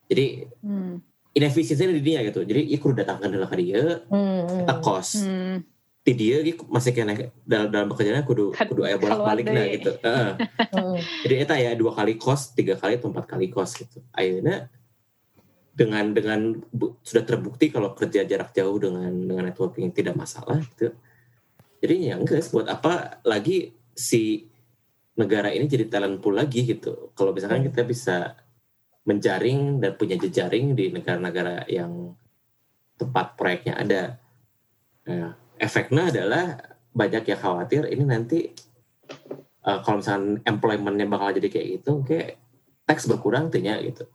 jadi hmm. inefisiensinya di dinya gitu jadi ikut datangkan adalah dia hmm. kita kos hmm di dia gitu masih kena dalam dalam pekerjaannya kudu kudu ayah bolak balik nah gitu uh. jadi itu ya dua kali kos tiga kali atau empat kali kos gitu akhirnya dengan dengan bu, sudah terbukti kalau kerja jarak jauh dengan dengan networking tidak masalah gitu. Jadi ya enggak buat apa lagi si negara ini jadi talent pool lagi gitu. Kalau misalkan kita bisa menjaring dan punya jejaring di negara-negara yang tempat proyeknya ada. Nah, efeknya adalah banyak yang khawatir ini nanti uh, kalau misalnya employmentnya bakal jadi kayak gitu kayak teks berkurang tuhnya gitu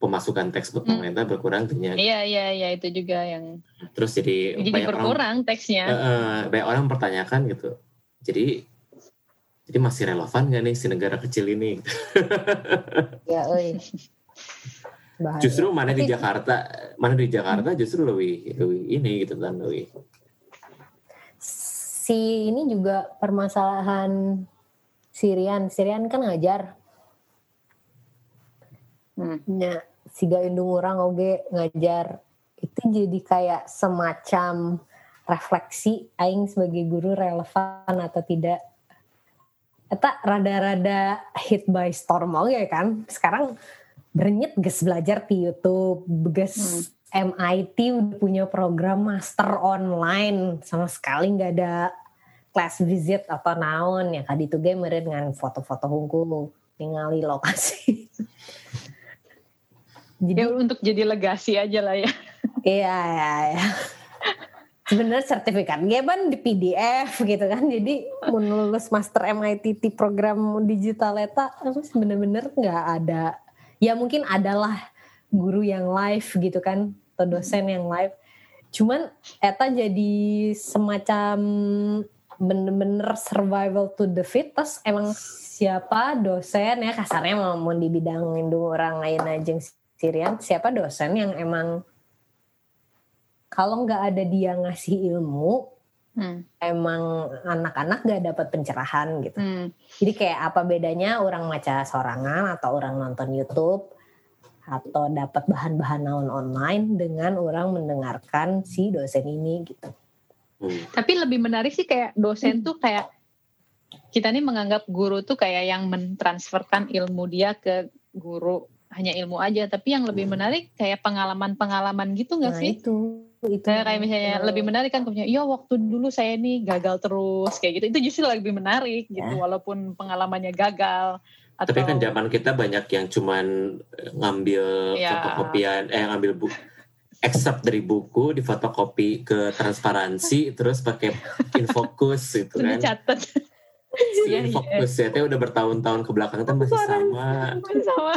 pemasukan teks buat hmm. pemerintah hmm. berkurang gitu. iya iya iya itu juga yang terus jadi, jadi banyak berkurang orang, teksnya uh, uh, banyak orang mempertanyakan gitu jadi jadi masih relevan gak nih si negara kecil ini ya oi *laughs* justru mana di Jakarta mana di Jakarta justru lebih lebih ini gitu kan lebih si ini juga permasalahan Sirian. Sirian kan ngajar. Hmm. Nah, si indung orang oge ngajar. Itu jadi kayak semacam refleksi aing sebagai guru relevan atau tidak. Eta rada-rada hit by storm oke kan. Sekarang bernyet ges belajar di YouTube, ges hmm MIT udah punya program master online sama sekali nggak ada class visit atau naon ya kadi itu game dengan foto-foto hungkul tinggali lokasi. *laughs* jadi ya, untuk jadi legasi aja lah ya. *laughs* iya ya. ya. Sebenarnya sertifikat gue kan di PDF gitu kan. Jadi menulis master MIT program digital eta bener-bener nggak ada. Ya mungkin adalah guru yang live gitu kan atau dosen yang live cuman eta jadi semacam bener-bener survival to the fittest emang siapa dosen ya kasarnya mau di bidang indung orang lain aja Sirian siapa dosen yang emang kalau nggak ada dia ngasih ilmu hmm. emang anak-anak gak dapat pencerahan gitu hmm. jadi kayak apa bedanya orang maca sorangan atau orang nonton YouTube atau dapat bahan-bahan naon online dengan orang mendengarkan si dosen ini gitu. Hmm. Tapi lebih menarik sih kayak dosen tuh kayak kita nih menganggap guru tuh kayak yang mentransferkan ilmu dia ke guru hanya ilmu aja tapi yang lebih hmm. menarik kayak pengalaman-pengalaman gitu nggak nah, sih? itu itu kayak, kayak misalnya itu. lebih menarik kan punya iya waktu dulu saya nih gagal terus kayak gitu itu justru lebih menarik gitu ya. walaupun pengalamannya gagal atau... Tapi kan zaman kita banyak yang cuman eh, ngambil ya. fotokopian, eh ngambil buku, excerpt dari buku, di fotokopi ke transparansi, terus pakai infokus gitu kan. Dicatat. Iya, Fokus ya, tapi udah bertahun-tahun ke belakang kan masih sama. sama.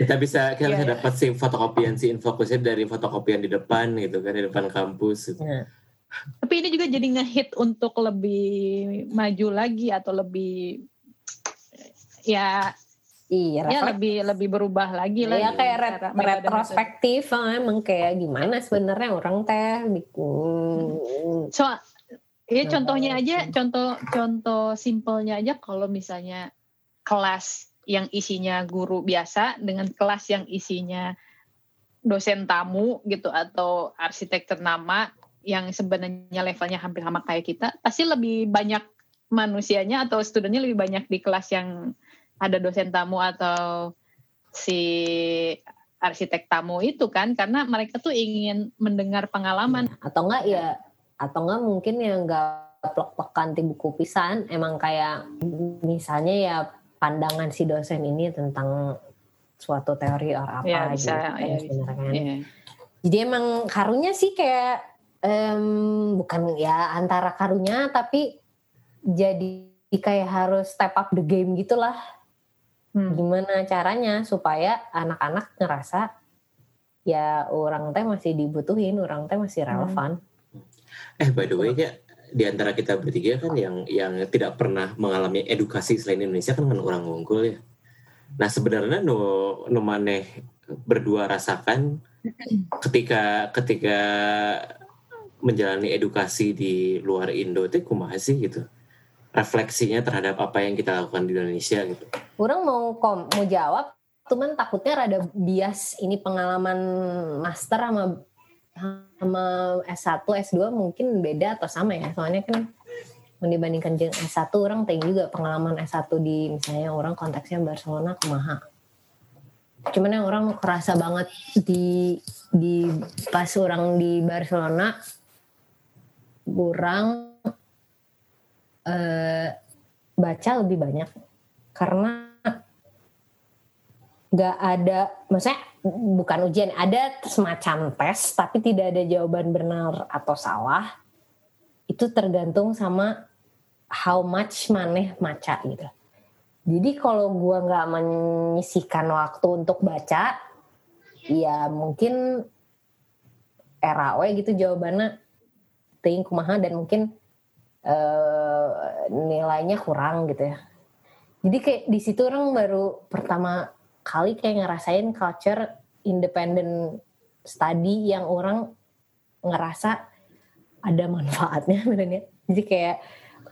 Kita bisa kita yeah, bisa iya. dapat sih fotokopian si infokusnya dari fotokopian di depan gitu kan di depan kampus gitu. Yeah. Tapi ini juga jadi ngehit untuk lebih maju lagi atau lebih ya Iya, ya lebih lebih berubah lagi lah. Iya kayak ret retrospektif, ah, emang kayak gimana sebenarnya orang teh bikin. So, ya contohnya aja, contoh contoh simpelnya aja kalau misalnya kelas yang isinya guru biasa dengan kelas yang isinya dosen tamu gitu atau arsitek ternama yang sebenarnya levelnya hampir sama kayak kita, pasti lebih banyak manusianya atau studennya lebih banyak di kelas yang ada dosen tamu atau si arsitek tamu itu kan karena mereka tuh ingin mendengar pengalaman. Atau enggak ya atau enggak mungkin yang enggak plek-plekan buku pisan. Emang kayak misalnya ya pandangan si dosen ini tentang suatu teori or apa ya, gitu bisa, kan, ya, sebenarnya ya. jadi emang karunya sih kayak um, bukan ya antara karunya tapi jadi kayak harus step up the game gitulah Hmm. Gimana caranya supaya anak-anak ngerasa ya orang teh masih dibutuhin, orang teh masih hmm. relevan. Hmm. Eh by the way ya di antara kita bertiga kan yang yang tidak pernah mengalami edukasi selain Indonesia kan kan orang unggul ya. Nah sebenarnya nu nu maneh berdua rasakan ketika ketika menjalani edukasi di luar Indo itu kumaha sih gitu refleksinya terhadap apa yang kita lakukan di Indonesia gitu. Orang mau kom mau jawab, cuman takutnya rada bias ini pengalaman master sama sama S1, S2 mungkin beda atau sama ya. Soalnya kan dibandingkan dengan S1 orang tanya juga pengalaman S1 di misalnya orang konteksnya Barcelona kumaha. Cuman yang orang kerasa banget di di pas orang di Barcelona kurang eh, baca lebih banyak karena nggak ada, maksudnya bukan ujian, ada semacam tes tapi tidak ada jawaban benar atau salah. Itu tergantung sama how much maneh maca gitu. Jadi kalau gue nggak menyisihkan waktu untuk baca, ya mungkin RAW gitu jawabannya ting kumaha dan mungkin uh, nilainya kurang gitu ya. Jadi kayak di situ orang baru pertama kali kayak ngerasain culture independent study yang orang ngerasa ada manfaatnya *laughs* benernya. Jadi kayak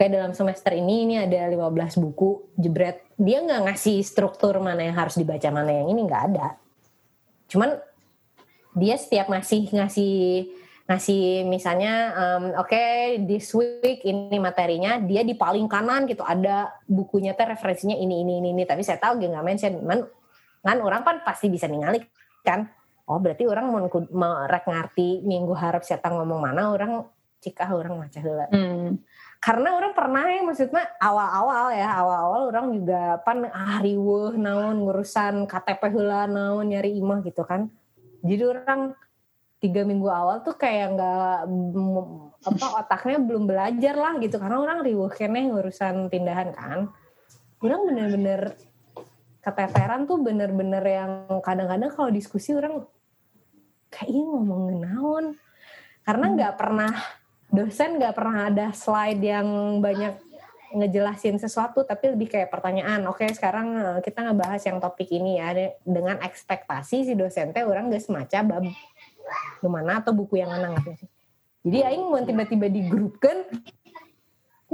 kayak dalam semester ini ini ada 15 buku jebret. Dia nggak ngasih struktur mana yang harus dibaca mana yang ini nggak ada. Cuman dia setiap ngasih ngasih ngasih misalnya um, oke okay, this week ini materinya dia di paling kanan gitu ada bukunya teh referensinya ini ini ini, ini. tapi saya tahu dia nggak mention man kan orang kan pasti bisa ningali kan? Oh berarti orang mau merek ngerti minggu harap saya ngomong mana orang cika orang macam lah hmm. karena orang pernah ya maksudnya awal-awal ya awal-awal orang juga pan ah riweuh naon ngurusan KTP hula naon nyari imah gitu kan. Jadi orang tiga minggu awal tuh kayak nggak apa *laughs* otaknya belum belajar lah gitu. Karena orang riuh kene urusan pindahan kan. Orang bener-bener keteteran tuh bener-bener yang kadang-kadang kalau diskusi orang kayak ini ngomongin naon? Karena nggak hmm. pernah dosen nggak pernah ada slide yang banyak ngejelasin sesuatu tapi lebih kayak pertanyaan oke okay, sekarang eh, kita ngebahas yang topik ini ya. Dengan ekspektasi si dosen teh orang gak semacam bab ke mana atau buku yang mana sih? Jadi aing mau tiba-tiba di grup kan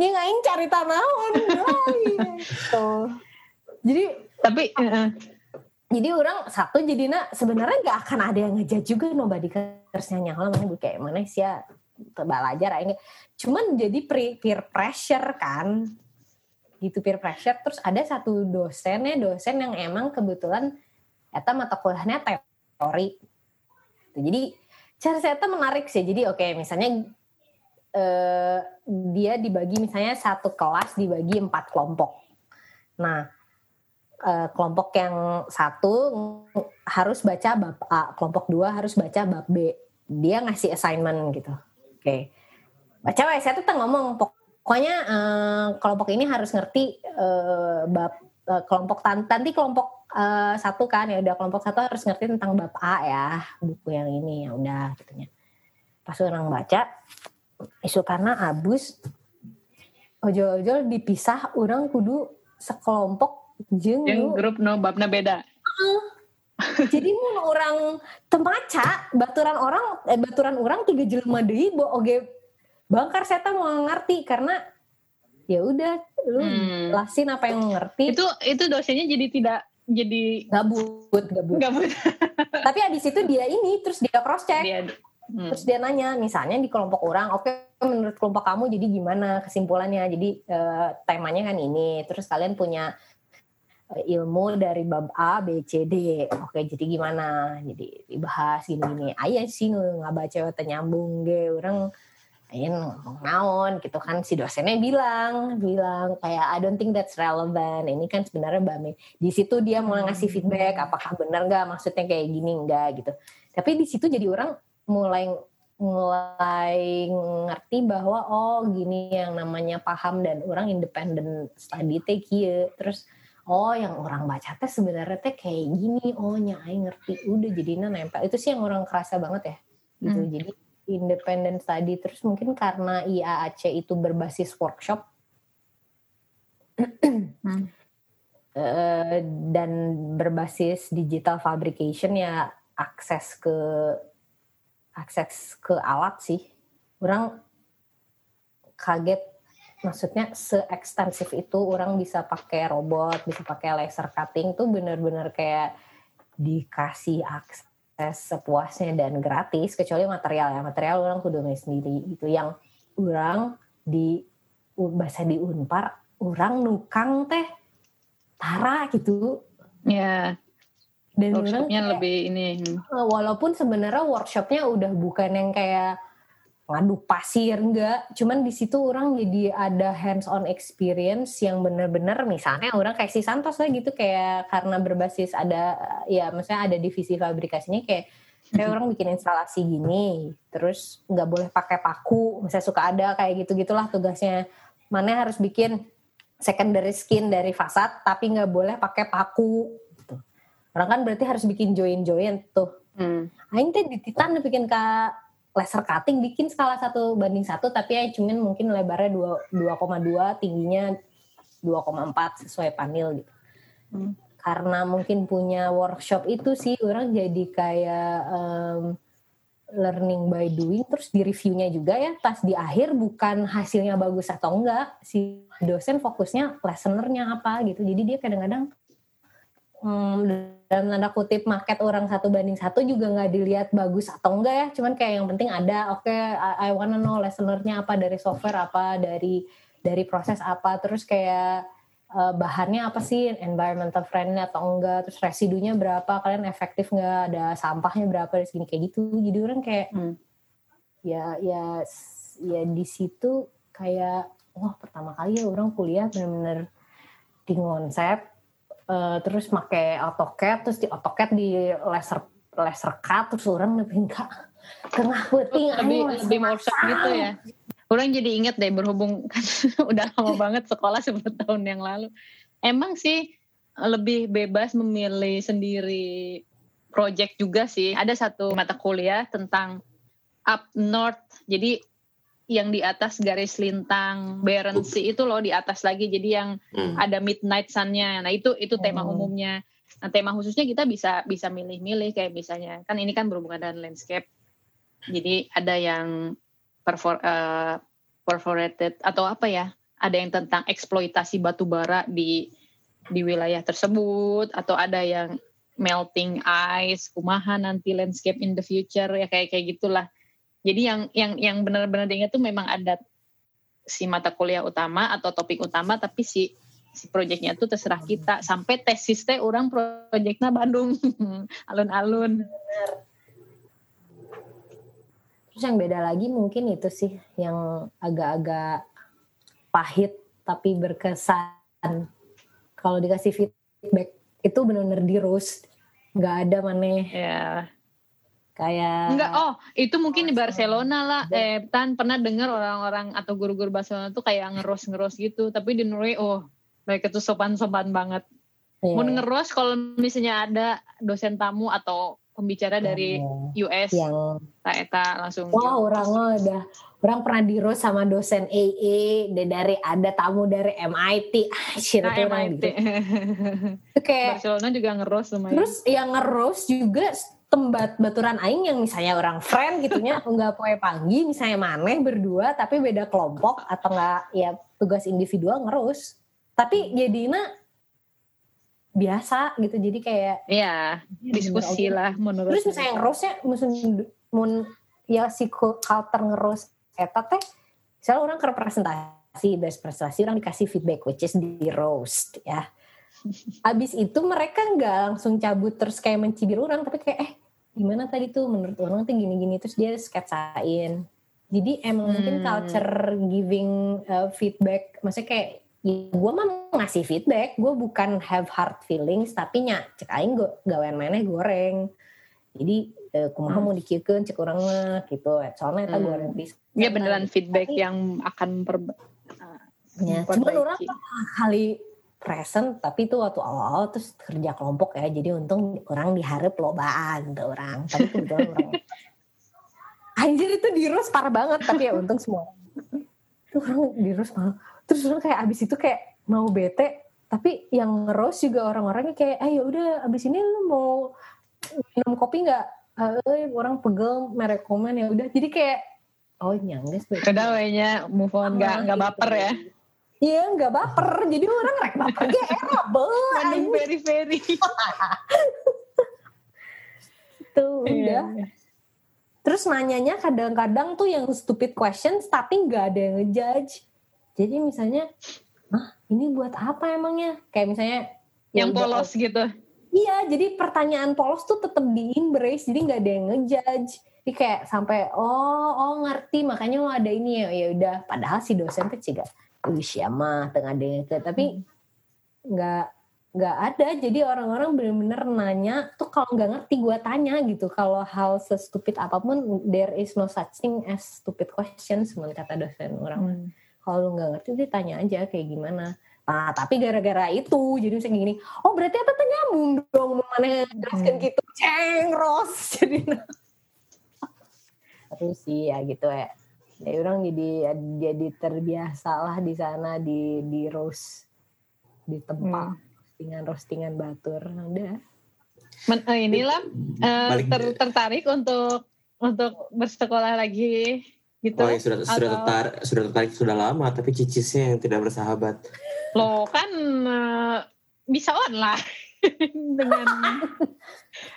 ini aing cari tanaman *laughs* gitu. Jadi tapi uh, jadi orang satu jadi nak sebenarnya nggak akan ada yang ngejat juga nobody kersnya nyala mana gue kayak mana sih ya belajar aing cuman jadi peer pressure kan gitu peer pressure terus ada satu dosennya dosen yang emang kebetulan eta mata kuliahnya teori. Jadi cara saya menarik sih. Jadi oke okay, misalnya eh, dia dibagi misalnya satu kelas dibagi empat kelompok. Nah eh, kelompok yang satu harus baca bab A, kelompok dua harus baca bab B. Dia ngasih assignment gitu. Oke. Okay. Baca saya tuh ngomong pokoknya eh, kelompok ini harus ngerti eh, bab eh, kelompok nanti kelompok uh, satu kan ya udah kelompok satu harus ngerti tentang bab A ya buku yang ini ya udah gitunya pas orang baca isu karena abus ojol-ojol dipisah orang kudu sekelompok jeng. yang grup no babna beda. Jadi mau orang temaca baturan orang eh, baturan orang tiga jelma deh bo oge bangkar saya mau ngerti karena ya udah lu hmm. lasin apa yang ngerti. Itu itu dosennya jadi tidak jadi gabut gabut. Gabut. *laughs* Tapi abis itu dia ini terus dia cross check dia, hmm. terus dia nanya misalnya di kelompok orang oke okay, menurut kelompok kamu jadi gimana kesimpulannya? Jadi uh, temanya kan ini terus kalian punya uh, ilmu dari bab A B C D. Oke jadi gimana? Jadi dibahas gini gini ayah sih nggak baca nyambung ge orang Ain ngomong naon gitu kan. Si dosennya bilang bilang kayak I don't think that's relevant. Ini kan sebenarnya Mbak di situ dia mulai ngasih hmm. feedback apakah benar nggak maksudnya kayak gini enggak gitu. Tapi di situ jadi orang mulai mulai ngerti bahwa oh gini yang namanya paham dan orang independent study teh kia terus oh yang orang baca teh sebenarnya teh kayak gini. Oh nyai ngerti. Udah jadinya nempel. Itu sih yang orang kerasa banget ya. Gitu. Hmm. jadi independent study terus mungkin karena IAAC itu berbasis workshop. Hmm. uh, dan berbasis digital fabrication ya akses ke akses ke alat sih. Orang kaget maksudnya se-ekstensif itu orang bisa pakai robot bisa pakai laser cutting tuh bener-bener kayak dikasih akses sepuasnya dan gratis kecuali material ya. Material orang kudu sendiri itu yang orang di bahasa di unpar orang nukang teh tara gitu. Ya. Dan workshopnya kayak, lebih ini. Eh, walaupun sebenarnya workshopnya udah bukan yang kayak ngaduk pasir enggak. Cuman di situ orang jadi ada hands on experience yang bener-bener misalnya orang kayak si Santos lah gitu kayak karena berbasis ada ya misalnya ada divisi fabrikasinya kayak kayak orang bikin instalasi gini terus nggak boleh pakai paku misalnya suka ada kayak gitu gitulah tugasnya. Mana harus bikin secondary skin dari fasad tapi nggak boleh pakai paku. Gitu. orang kan berarti harus bikin join join tuh. Hmm. Aing teh di Titan bikin ke laser cutting bikin skala satu banding satu tapi ya cuman mungkin lebarnya 2,2 tingginya 2,4 sesuai panel gitu. Hmm. Karena mungkin punya workshop itu sih orang jadi kayak um, learning by doing terus di reviewnya juga ya pas di akhir bukan hasilnya bagus atau enggak si dosen fokusnya lesenernya apa gitu jadi dia kadang-kadang hmm, dalam tanda kutip market orang satu banding satu juga nggak dilihat bagus atau enggak ya. Cuman kayak yang penting ada oke okay, I, I wanna know listenernya apa dari software apa dari dari proses apa. Terus kayak uh, bahannya apa sih? Environmental friendly atau enggak? Terus residunya berapa? Kalian efektif nggak? Ada sampahnya berapa? Dari segini kayak gitu. Jadi orang kayak hmm. ya ya ya di situ kayak wah pertama kali ya orang kuliah benar-benar di konsep uh, terus make AutoCAD terus di AutoCAD di laser laser cut terus orang lebih enggak tengah puting lebih lebih workshop gitu ya? Orang jadi inget deh berhubung kan *laughs* udah lama banget sekolah 10 tahun yang lalu. Emang sih lebih bebas memilih sendiri project juga sih. Ada satu mata kuliah tentang up north. Jadi yang di atas garis lintang Berensi itu loh di atas lagi. Jadi yang hmm. ada midnight sunnya. Nah itu itu tema hmm. umumnya. Nah tema khususnya kita bisa bisa milih-milih kayak misalnya kan ini kan berhubungan dengan landscape. Jadi ada yang perfor, uh, perforated atau apa ya ada yang tentang eksploitasi batu bara di di wilayah tersebut atau ada yang melting ice kumaha nanti landscape in the future ya kayak kayak gitulah jadi yang yang yang benar-benar diingat tuh memang ada si mata kuliah utama atau topik utama, tapi si si proyeknya tuh terserah kita. Sampai tesis teh orang proyeknya Bandung, *laughs* alun-alun. Terus yang beda lagi mungkin itu sih yang agak-agak pahit tapi berkesan. Kalau dikasih feedback itu benar-benar di roast, nggak ada mana. Ya kayak enggak oh itu mungkin di Barcelona lah. Eh tan pernah dengar orang-orang atau guru-guru Barcelona tuh kayak ngeros-ngeros gitu. Tapi di Norway oh mereka tuh sopan-sopan banget. Yeah. mau ngeros kalau misalnya ada dosen tamu atau pembicara dari US yang eta langsung wah wow, orang udah orang pernah di roast sama dosen AA dari ada tamu dari MIT ah shit nah, MIT. gitu. *laughs* kayak Barcelona juga ngeros lumayan. Terus yang ngeros juga tembat baturan aing yang misalnya orang friend gitunya nggak poe panggi misalnya maneh berdua tapi beda kelompok atau enggak ya tugas individual ngerus. Tapi jadinya biasa gitu jadi kayak ya diskusi lah menurut terus misalnya ngerusnya musim mun ya si culture ngerus eta teh misalnya orang ke representasi best prestasi orang dikasih feedback which is di roast ya. Abis itu mereka nggak langsung cabut terus kayak mencibir orang tapi kayak eh gimana tadi tuh menurut orang tuh gini-gini terus dia sketsain jadi emang hmm. mungkin culture giving uh, feedback maksudnya kayak ya, gue mah ngasih feedback gue bukan have hard feelings tapi nya cek aing gue gawean mana goreng jadi uh, kumaha hmm. mau dikieukeun cek orang mah gitu soalnya kita hmm. goreng bisa ya beneran feedback tapi, yang akan per ya, cuman orang kali present tapi itu waktu awal-awal terus kerja kelompok ya. Jadi untung orang diharap lobaan tuh orang. Tapi kebetulan orang anjir itu dirus parah banget tapi ya untung semua itu orang dirus malah terus orang kayak abis itu kayak mau bete tapi yang ngeros juga orang-orangnya kayak ah ya udah abis ini lu mau minum kopi nggak? Eh orang pegel merekomen ya udah. Jadi kayak oh nyangges tuh. Kedawainya move on nggak nggak baper ya Iya nggak baper, jadi orang rek baper kayak era Mending very very. *laughs* Tuh udah. Iya. Terus nanyanya kadang-kadang tuh yang stupid questions tapi nggak ada yang ngejudge. Jadi misalnya, ah ini buat apa emangnya? Kayak misalnya yang polos gitu. Iya, jadi pertanyaan polos tuh tetap di embrace, jadi nggak ada yang ngejudge. Jadi kayak sampai oh oh ngerti makanya mau ada ini ya ya udah. Padahal si dosen tuh juga usia mah tengah deh tapi hmm. nggak nggak ada. Jadi orang-orang bener-bener nanya tuh kalau nggak ngerti gue tanya gitu. Kalau hal sestupid apa pun there is no such thing as stupid question semen kata dosen orang. Hmm. kalau lu nggak ngerti dia tanya aja kayak gimana. Nah, tapi gara-gara itu, jadi misalnya gini, oh berarti apa nyambung dong, mana jelaskan hmm. gitu, cengros, *laughs* jadi terus sih ya gitu ya ya orang jadi jadi terbiasa lah di sana di di roast di tempat hmm. roastingan roastingan batur. Udah Men, uh, inilah uh, ter, tertarik untuk untuk bersekolah lagi gitu. Oh ya sudah atau... sudah tertarik sudah tertarik sudah lama tapi cicisnya yang tidak bersahabat. Lo kan uh, bisa on lah. *laughs* Dengan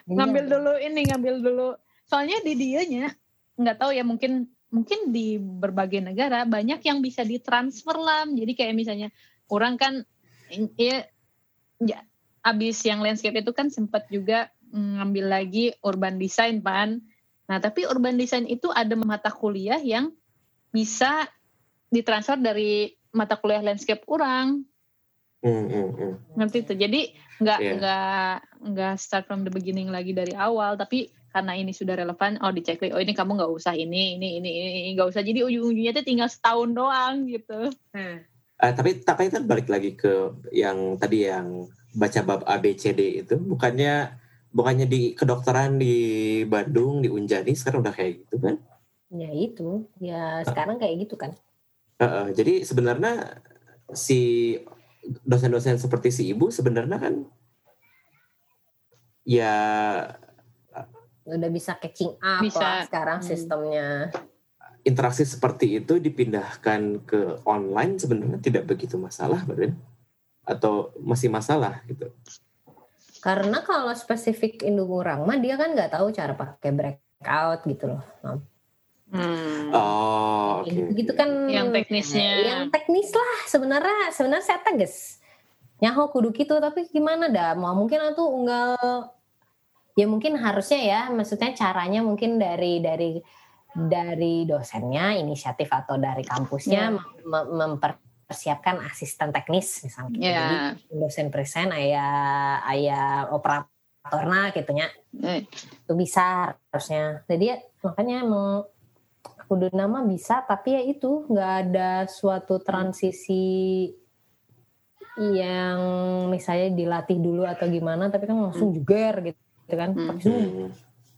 ngambil dulu ini ngambil dulu. Soalnya di dianya nggak tahu ya mungkin mungkin di berbagai negara banyak yang bisa ditransfer lah jadi kayak misalnya orang kan ya, ya abis yang landscape itu kan sempat juga ngambil lagi urban design pan nah tapi urban design itu ada mata kuliah yang bisa ditransfer dari mata kuliah landscape orang mm, mm, mm. ngerti itu jadi nggak yeah. nggak nggak start from the beginning lagi dari awal tapi karena ini sudah relevan oh dicek oh ini kamu nggak usah ini ini ini ini nggak usah. Jadi ujung-ujungnya tuh tinggal setahun doang gitu. Hmm. uh, tapi tapi kan balik lagi ke yang tadi yang baca bab A B C D itu bukannya bukannya di kedokteran di Bandung di Unjani sekarang udah kayak gitu kan? Ya itu. Ya sekarang kayak gitu kan. Uh, uh, jadi sebenarnya si dosen-dosen seperti si ibu sebenarnya kan ya udah bisa catching up bisa. lah sekarang hmm. sistemnya interaksi seperti itu dipindahkan ke online sebenarnya tidak begitu masalah Badan atau masih masalah gitu karena kalau spesifik Indungurang mah dia kan nggak tahu cara pakai breakout gitu loh Hmm. Oh, oke. Okay. Gitu kan yang teknisnya. Yang teknis lah sebenarnya sebenarnya saya tegas. Nyaho kudu gitu tapi gimana dah mau mungkin aku unggal ya mungkin harusnya ya maksudnya caranya mungkin dari dari dari dosennya inisiatif atau dari kampusnya yeah. mempersiapkan asisten teknis misalnya yeah. jadi dosen present ayah ayah operatornya gitunya mm. itu bisa harusnya jadi ya, makanya emang kudu nama bisa tapi ya itu nggak ada suatu transisi yang misalnya dilatih dulu atau gimana tapi kan langsung juga gitu gitu kan hmm. hmm.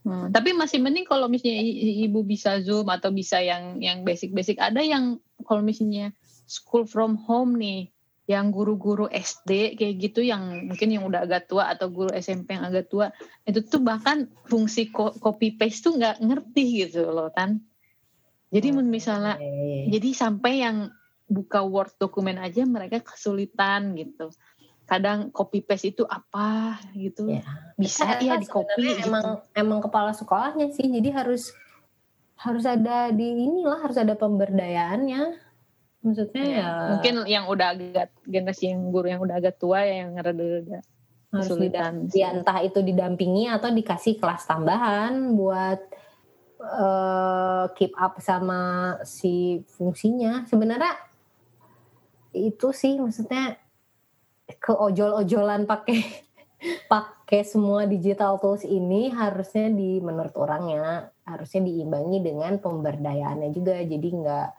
Hmm. Tapi masih mending kalau misalnya ibu bisa zoom atau bisa yang yang basic-basic. Ada yang kalau misalnya school from home nih, yang guru-guru SD kayak gitu yang mungkin yang udah agak tua atau guru SMP yang agak tua itu tuh bahkan fungsi copy paste tuh nggak ngerti gitu loh kan. Jadi oh, misalnya, okay. jadi sampai yang buka Word dokumen aja mereka kesulitan gitu kadang copy paste itu apa gitu. Ya. bisa ya di copy gitu. emang emang kepala sekolahnya sih jadi harus harus ada di inilah harus ada pemberdayaannya. Maksudnya ya, ya mungkin yang udah agak generasi yang guru yang udah agak tua ya yang rada-rada harus kesulitan. ya, entah itu didampingi atau dikasih kelas tambahan buat uh, keep up sama si fungsinya. Sebenarnya itu sih maksudnya ke ojol-ojolan pakai *laughs* pakai semua digital tools ini harusnya di menurut orangnya harusnya diimbangi dengan pemberdayaannya juga. Jadi nggak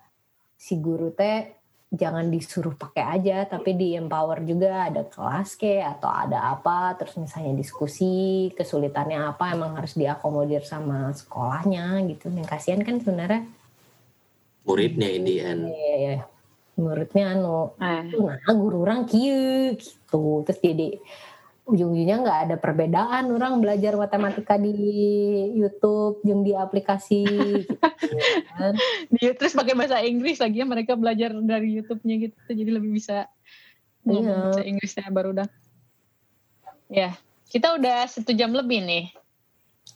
si guru teh jangan disuruh pakai aja tapi di empower juga. Ada kelas ke atau ada apa terus misalnya diskusi kesulitannya apa emang harus diakomodir sama sekolahnya gitu. Yang kasihan kan sebenarnya muridnya ini iya, iya. Menurutnya anu Ah. nah guru orang kieu gitu terus jadi ujung-ujungnya nggak ada perbedaan orang belajar matematika di YouTube yang di aplikasi gitu kan. *laughs* Di- terus pakai bahasa Inggris lagi ya mereka belajar dari YouTube-nya gitu jadi lebih bisa ngomong Iya. bahasa Inggrisnya baru udah ya kita udah satu jam lebih nih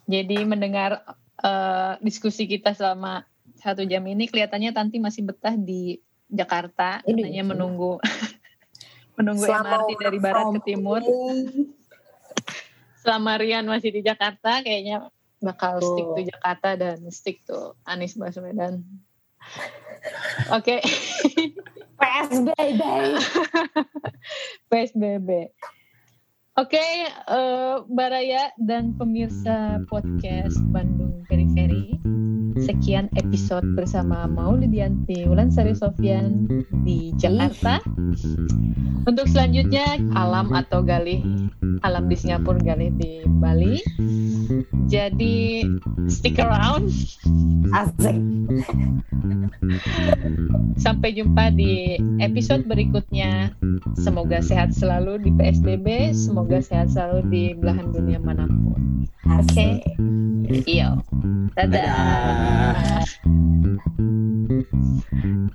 jadi mendengar eh, diskusi kita selama satu jam ini kelihatannya Tanti masih betah di Jakarta Ini hanya menunggu. *laughs* Menunggu Selama MRT dari barat ke timur. selama Rian masih di Jakarta kayaknya bakal stick to Jakarta dan stick to Anies Baswedan. *laughs* Oke. PSBB *laughs* PSBB. Oke, eh, Baraya dan pemirsa podcast Bandung Periferi. Sekian episode bersama Maulidianti Wulansari Sofyan di Jakarta. Untuk selanjutnya alam atau galih alam di Singapura, galih di Bali. Jadi stick around. asik Sampai jumpa di episode berikutnya. Semoga sehat selalu di PSBB, semoga sehat selalu di belahan dunia mana pun. Oke, iyo, dadah. Dadah.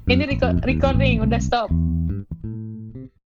Ini recording udah stop.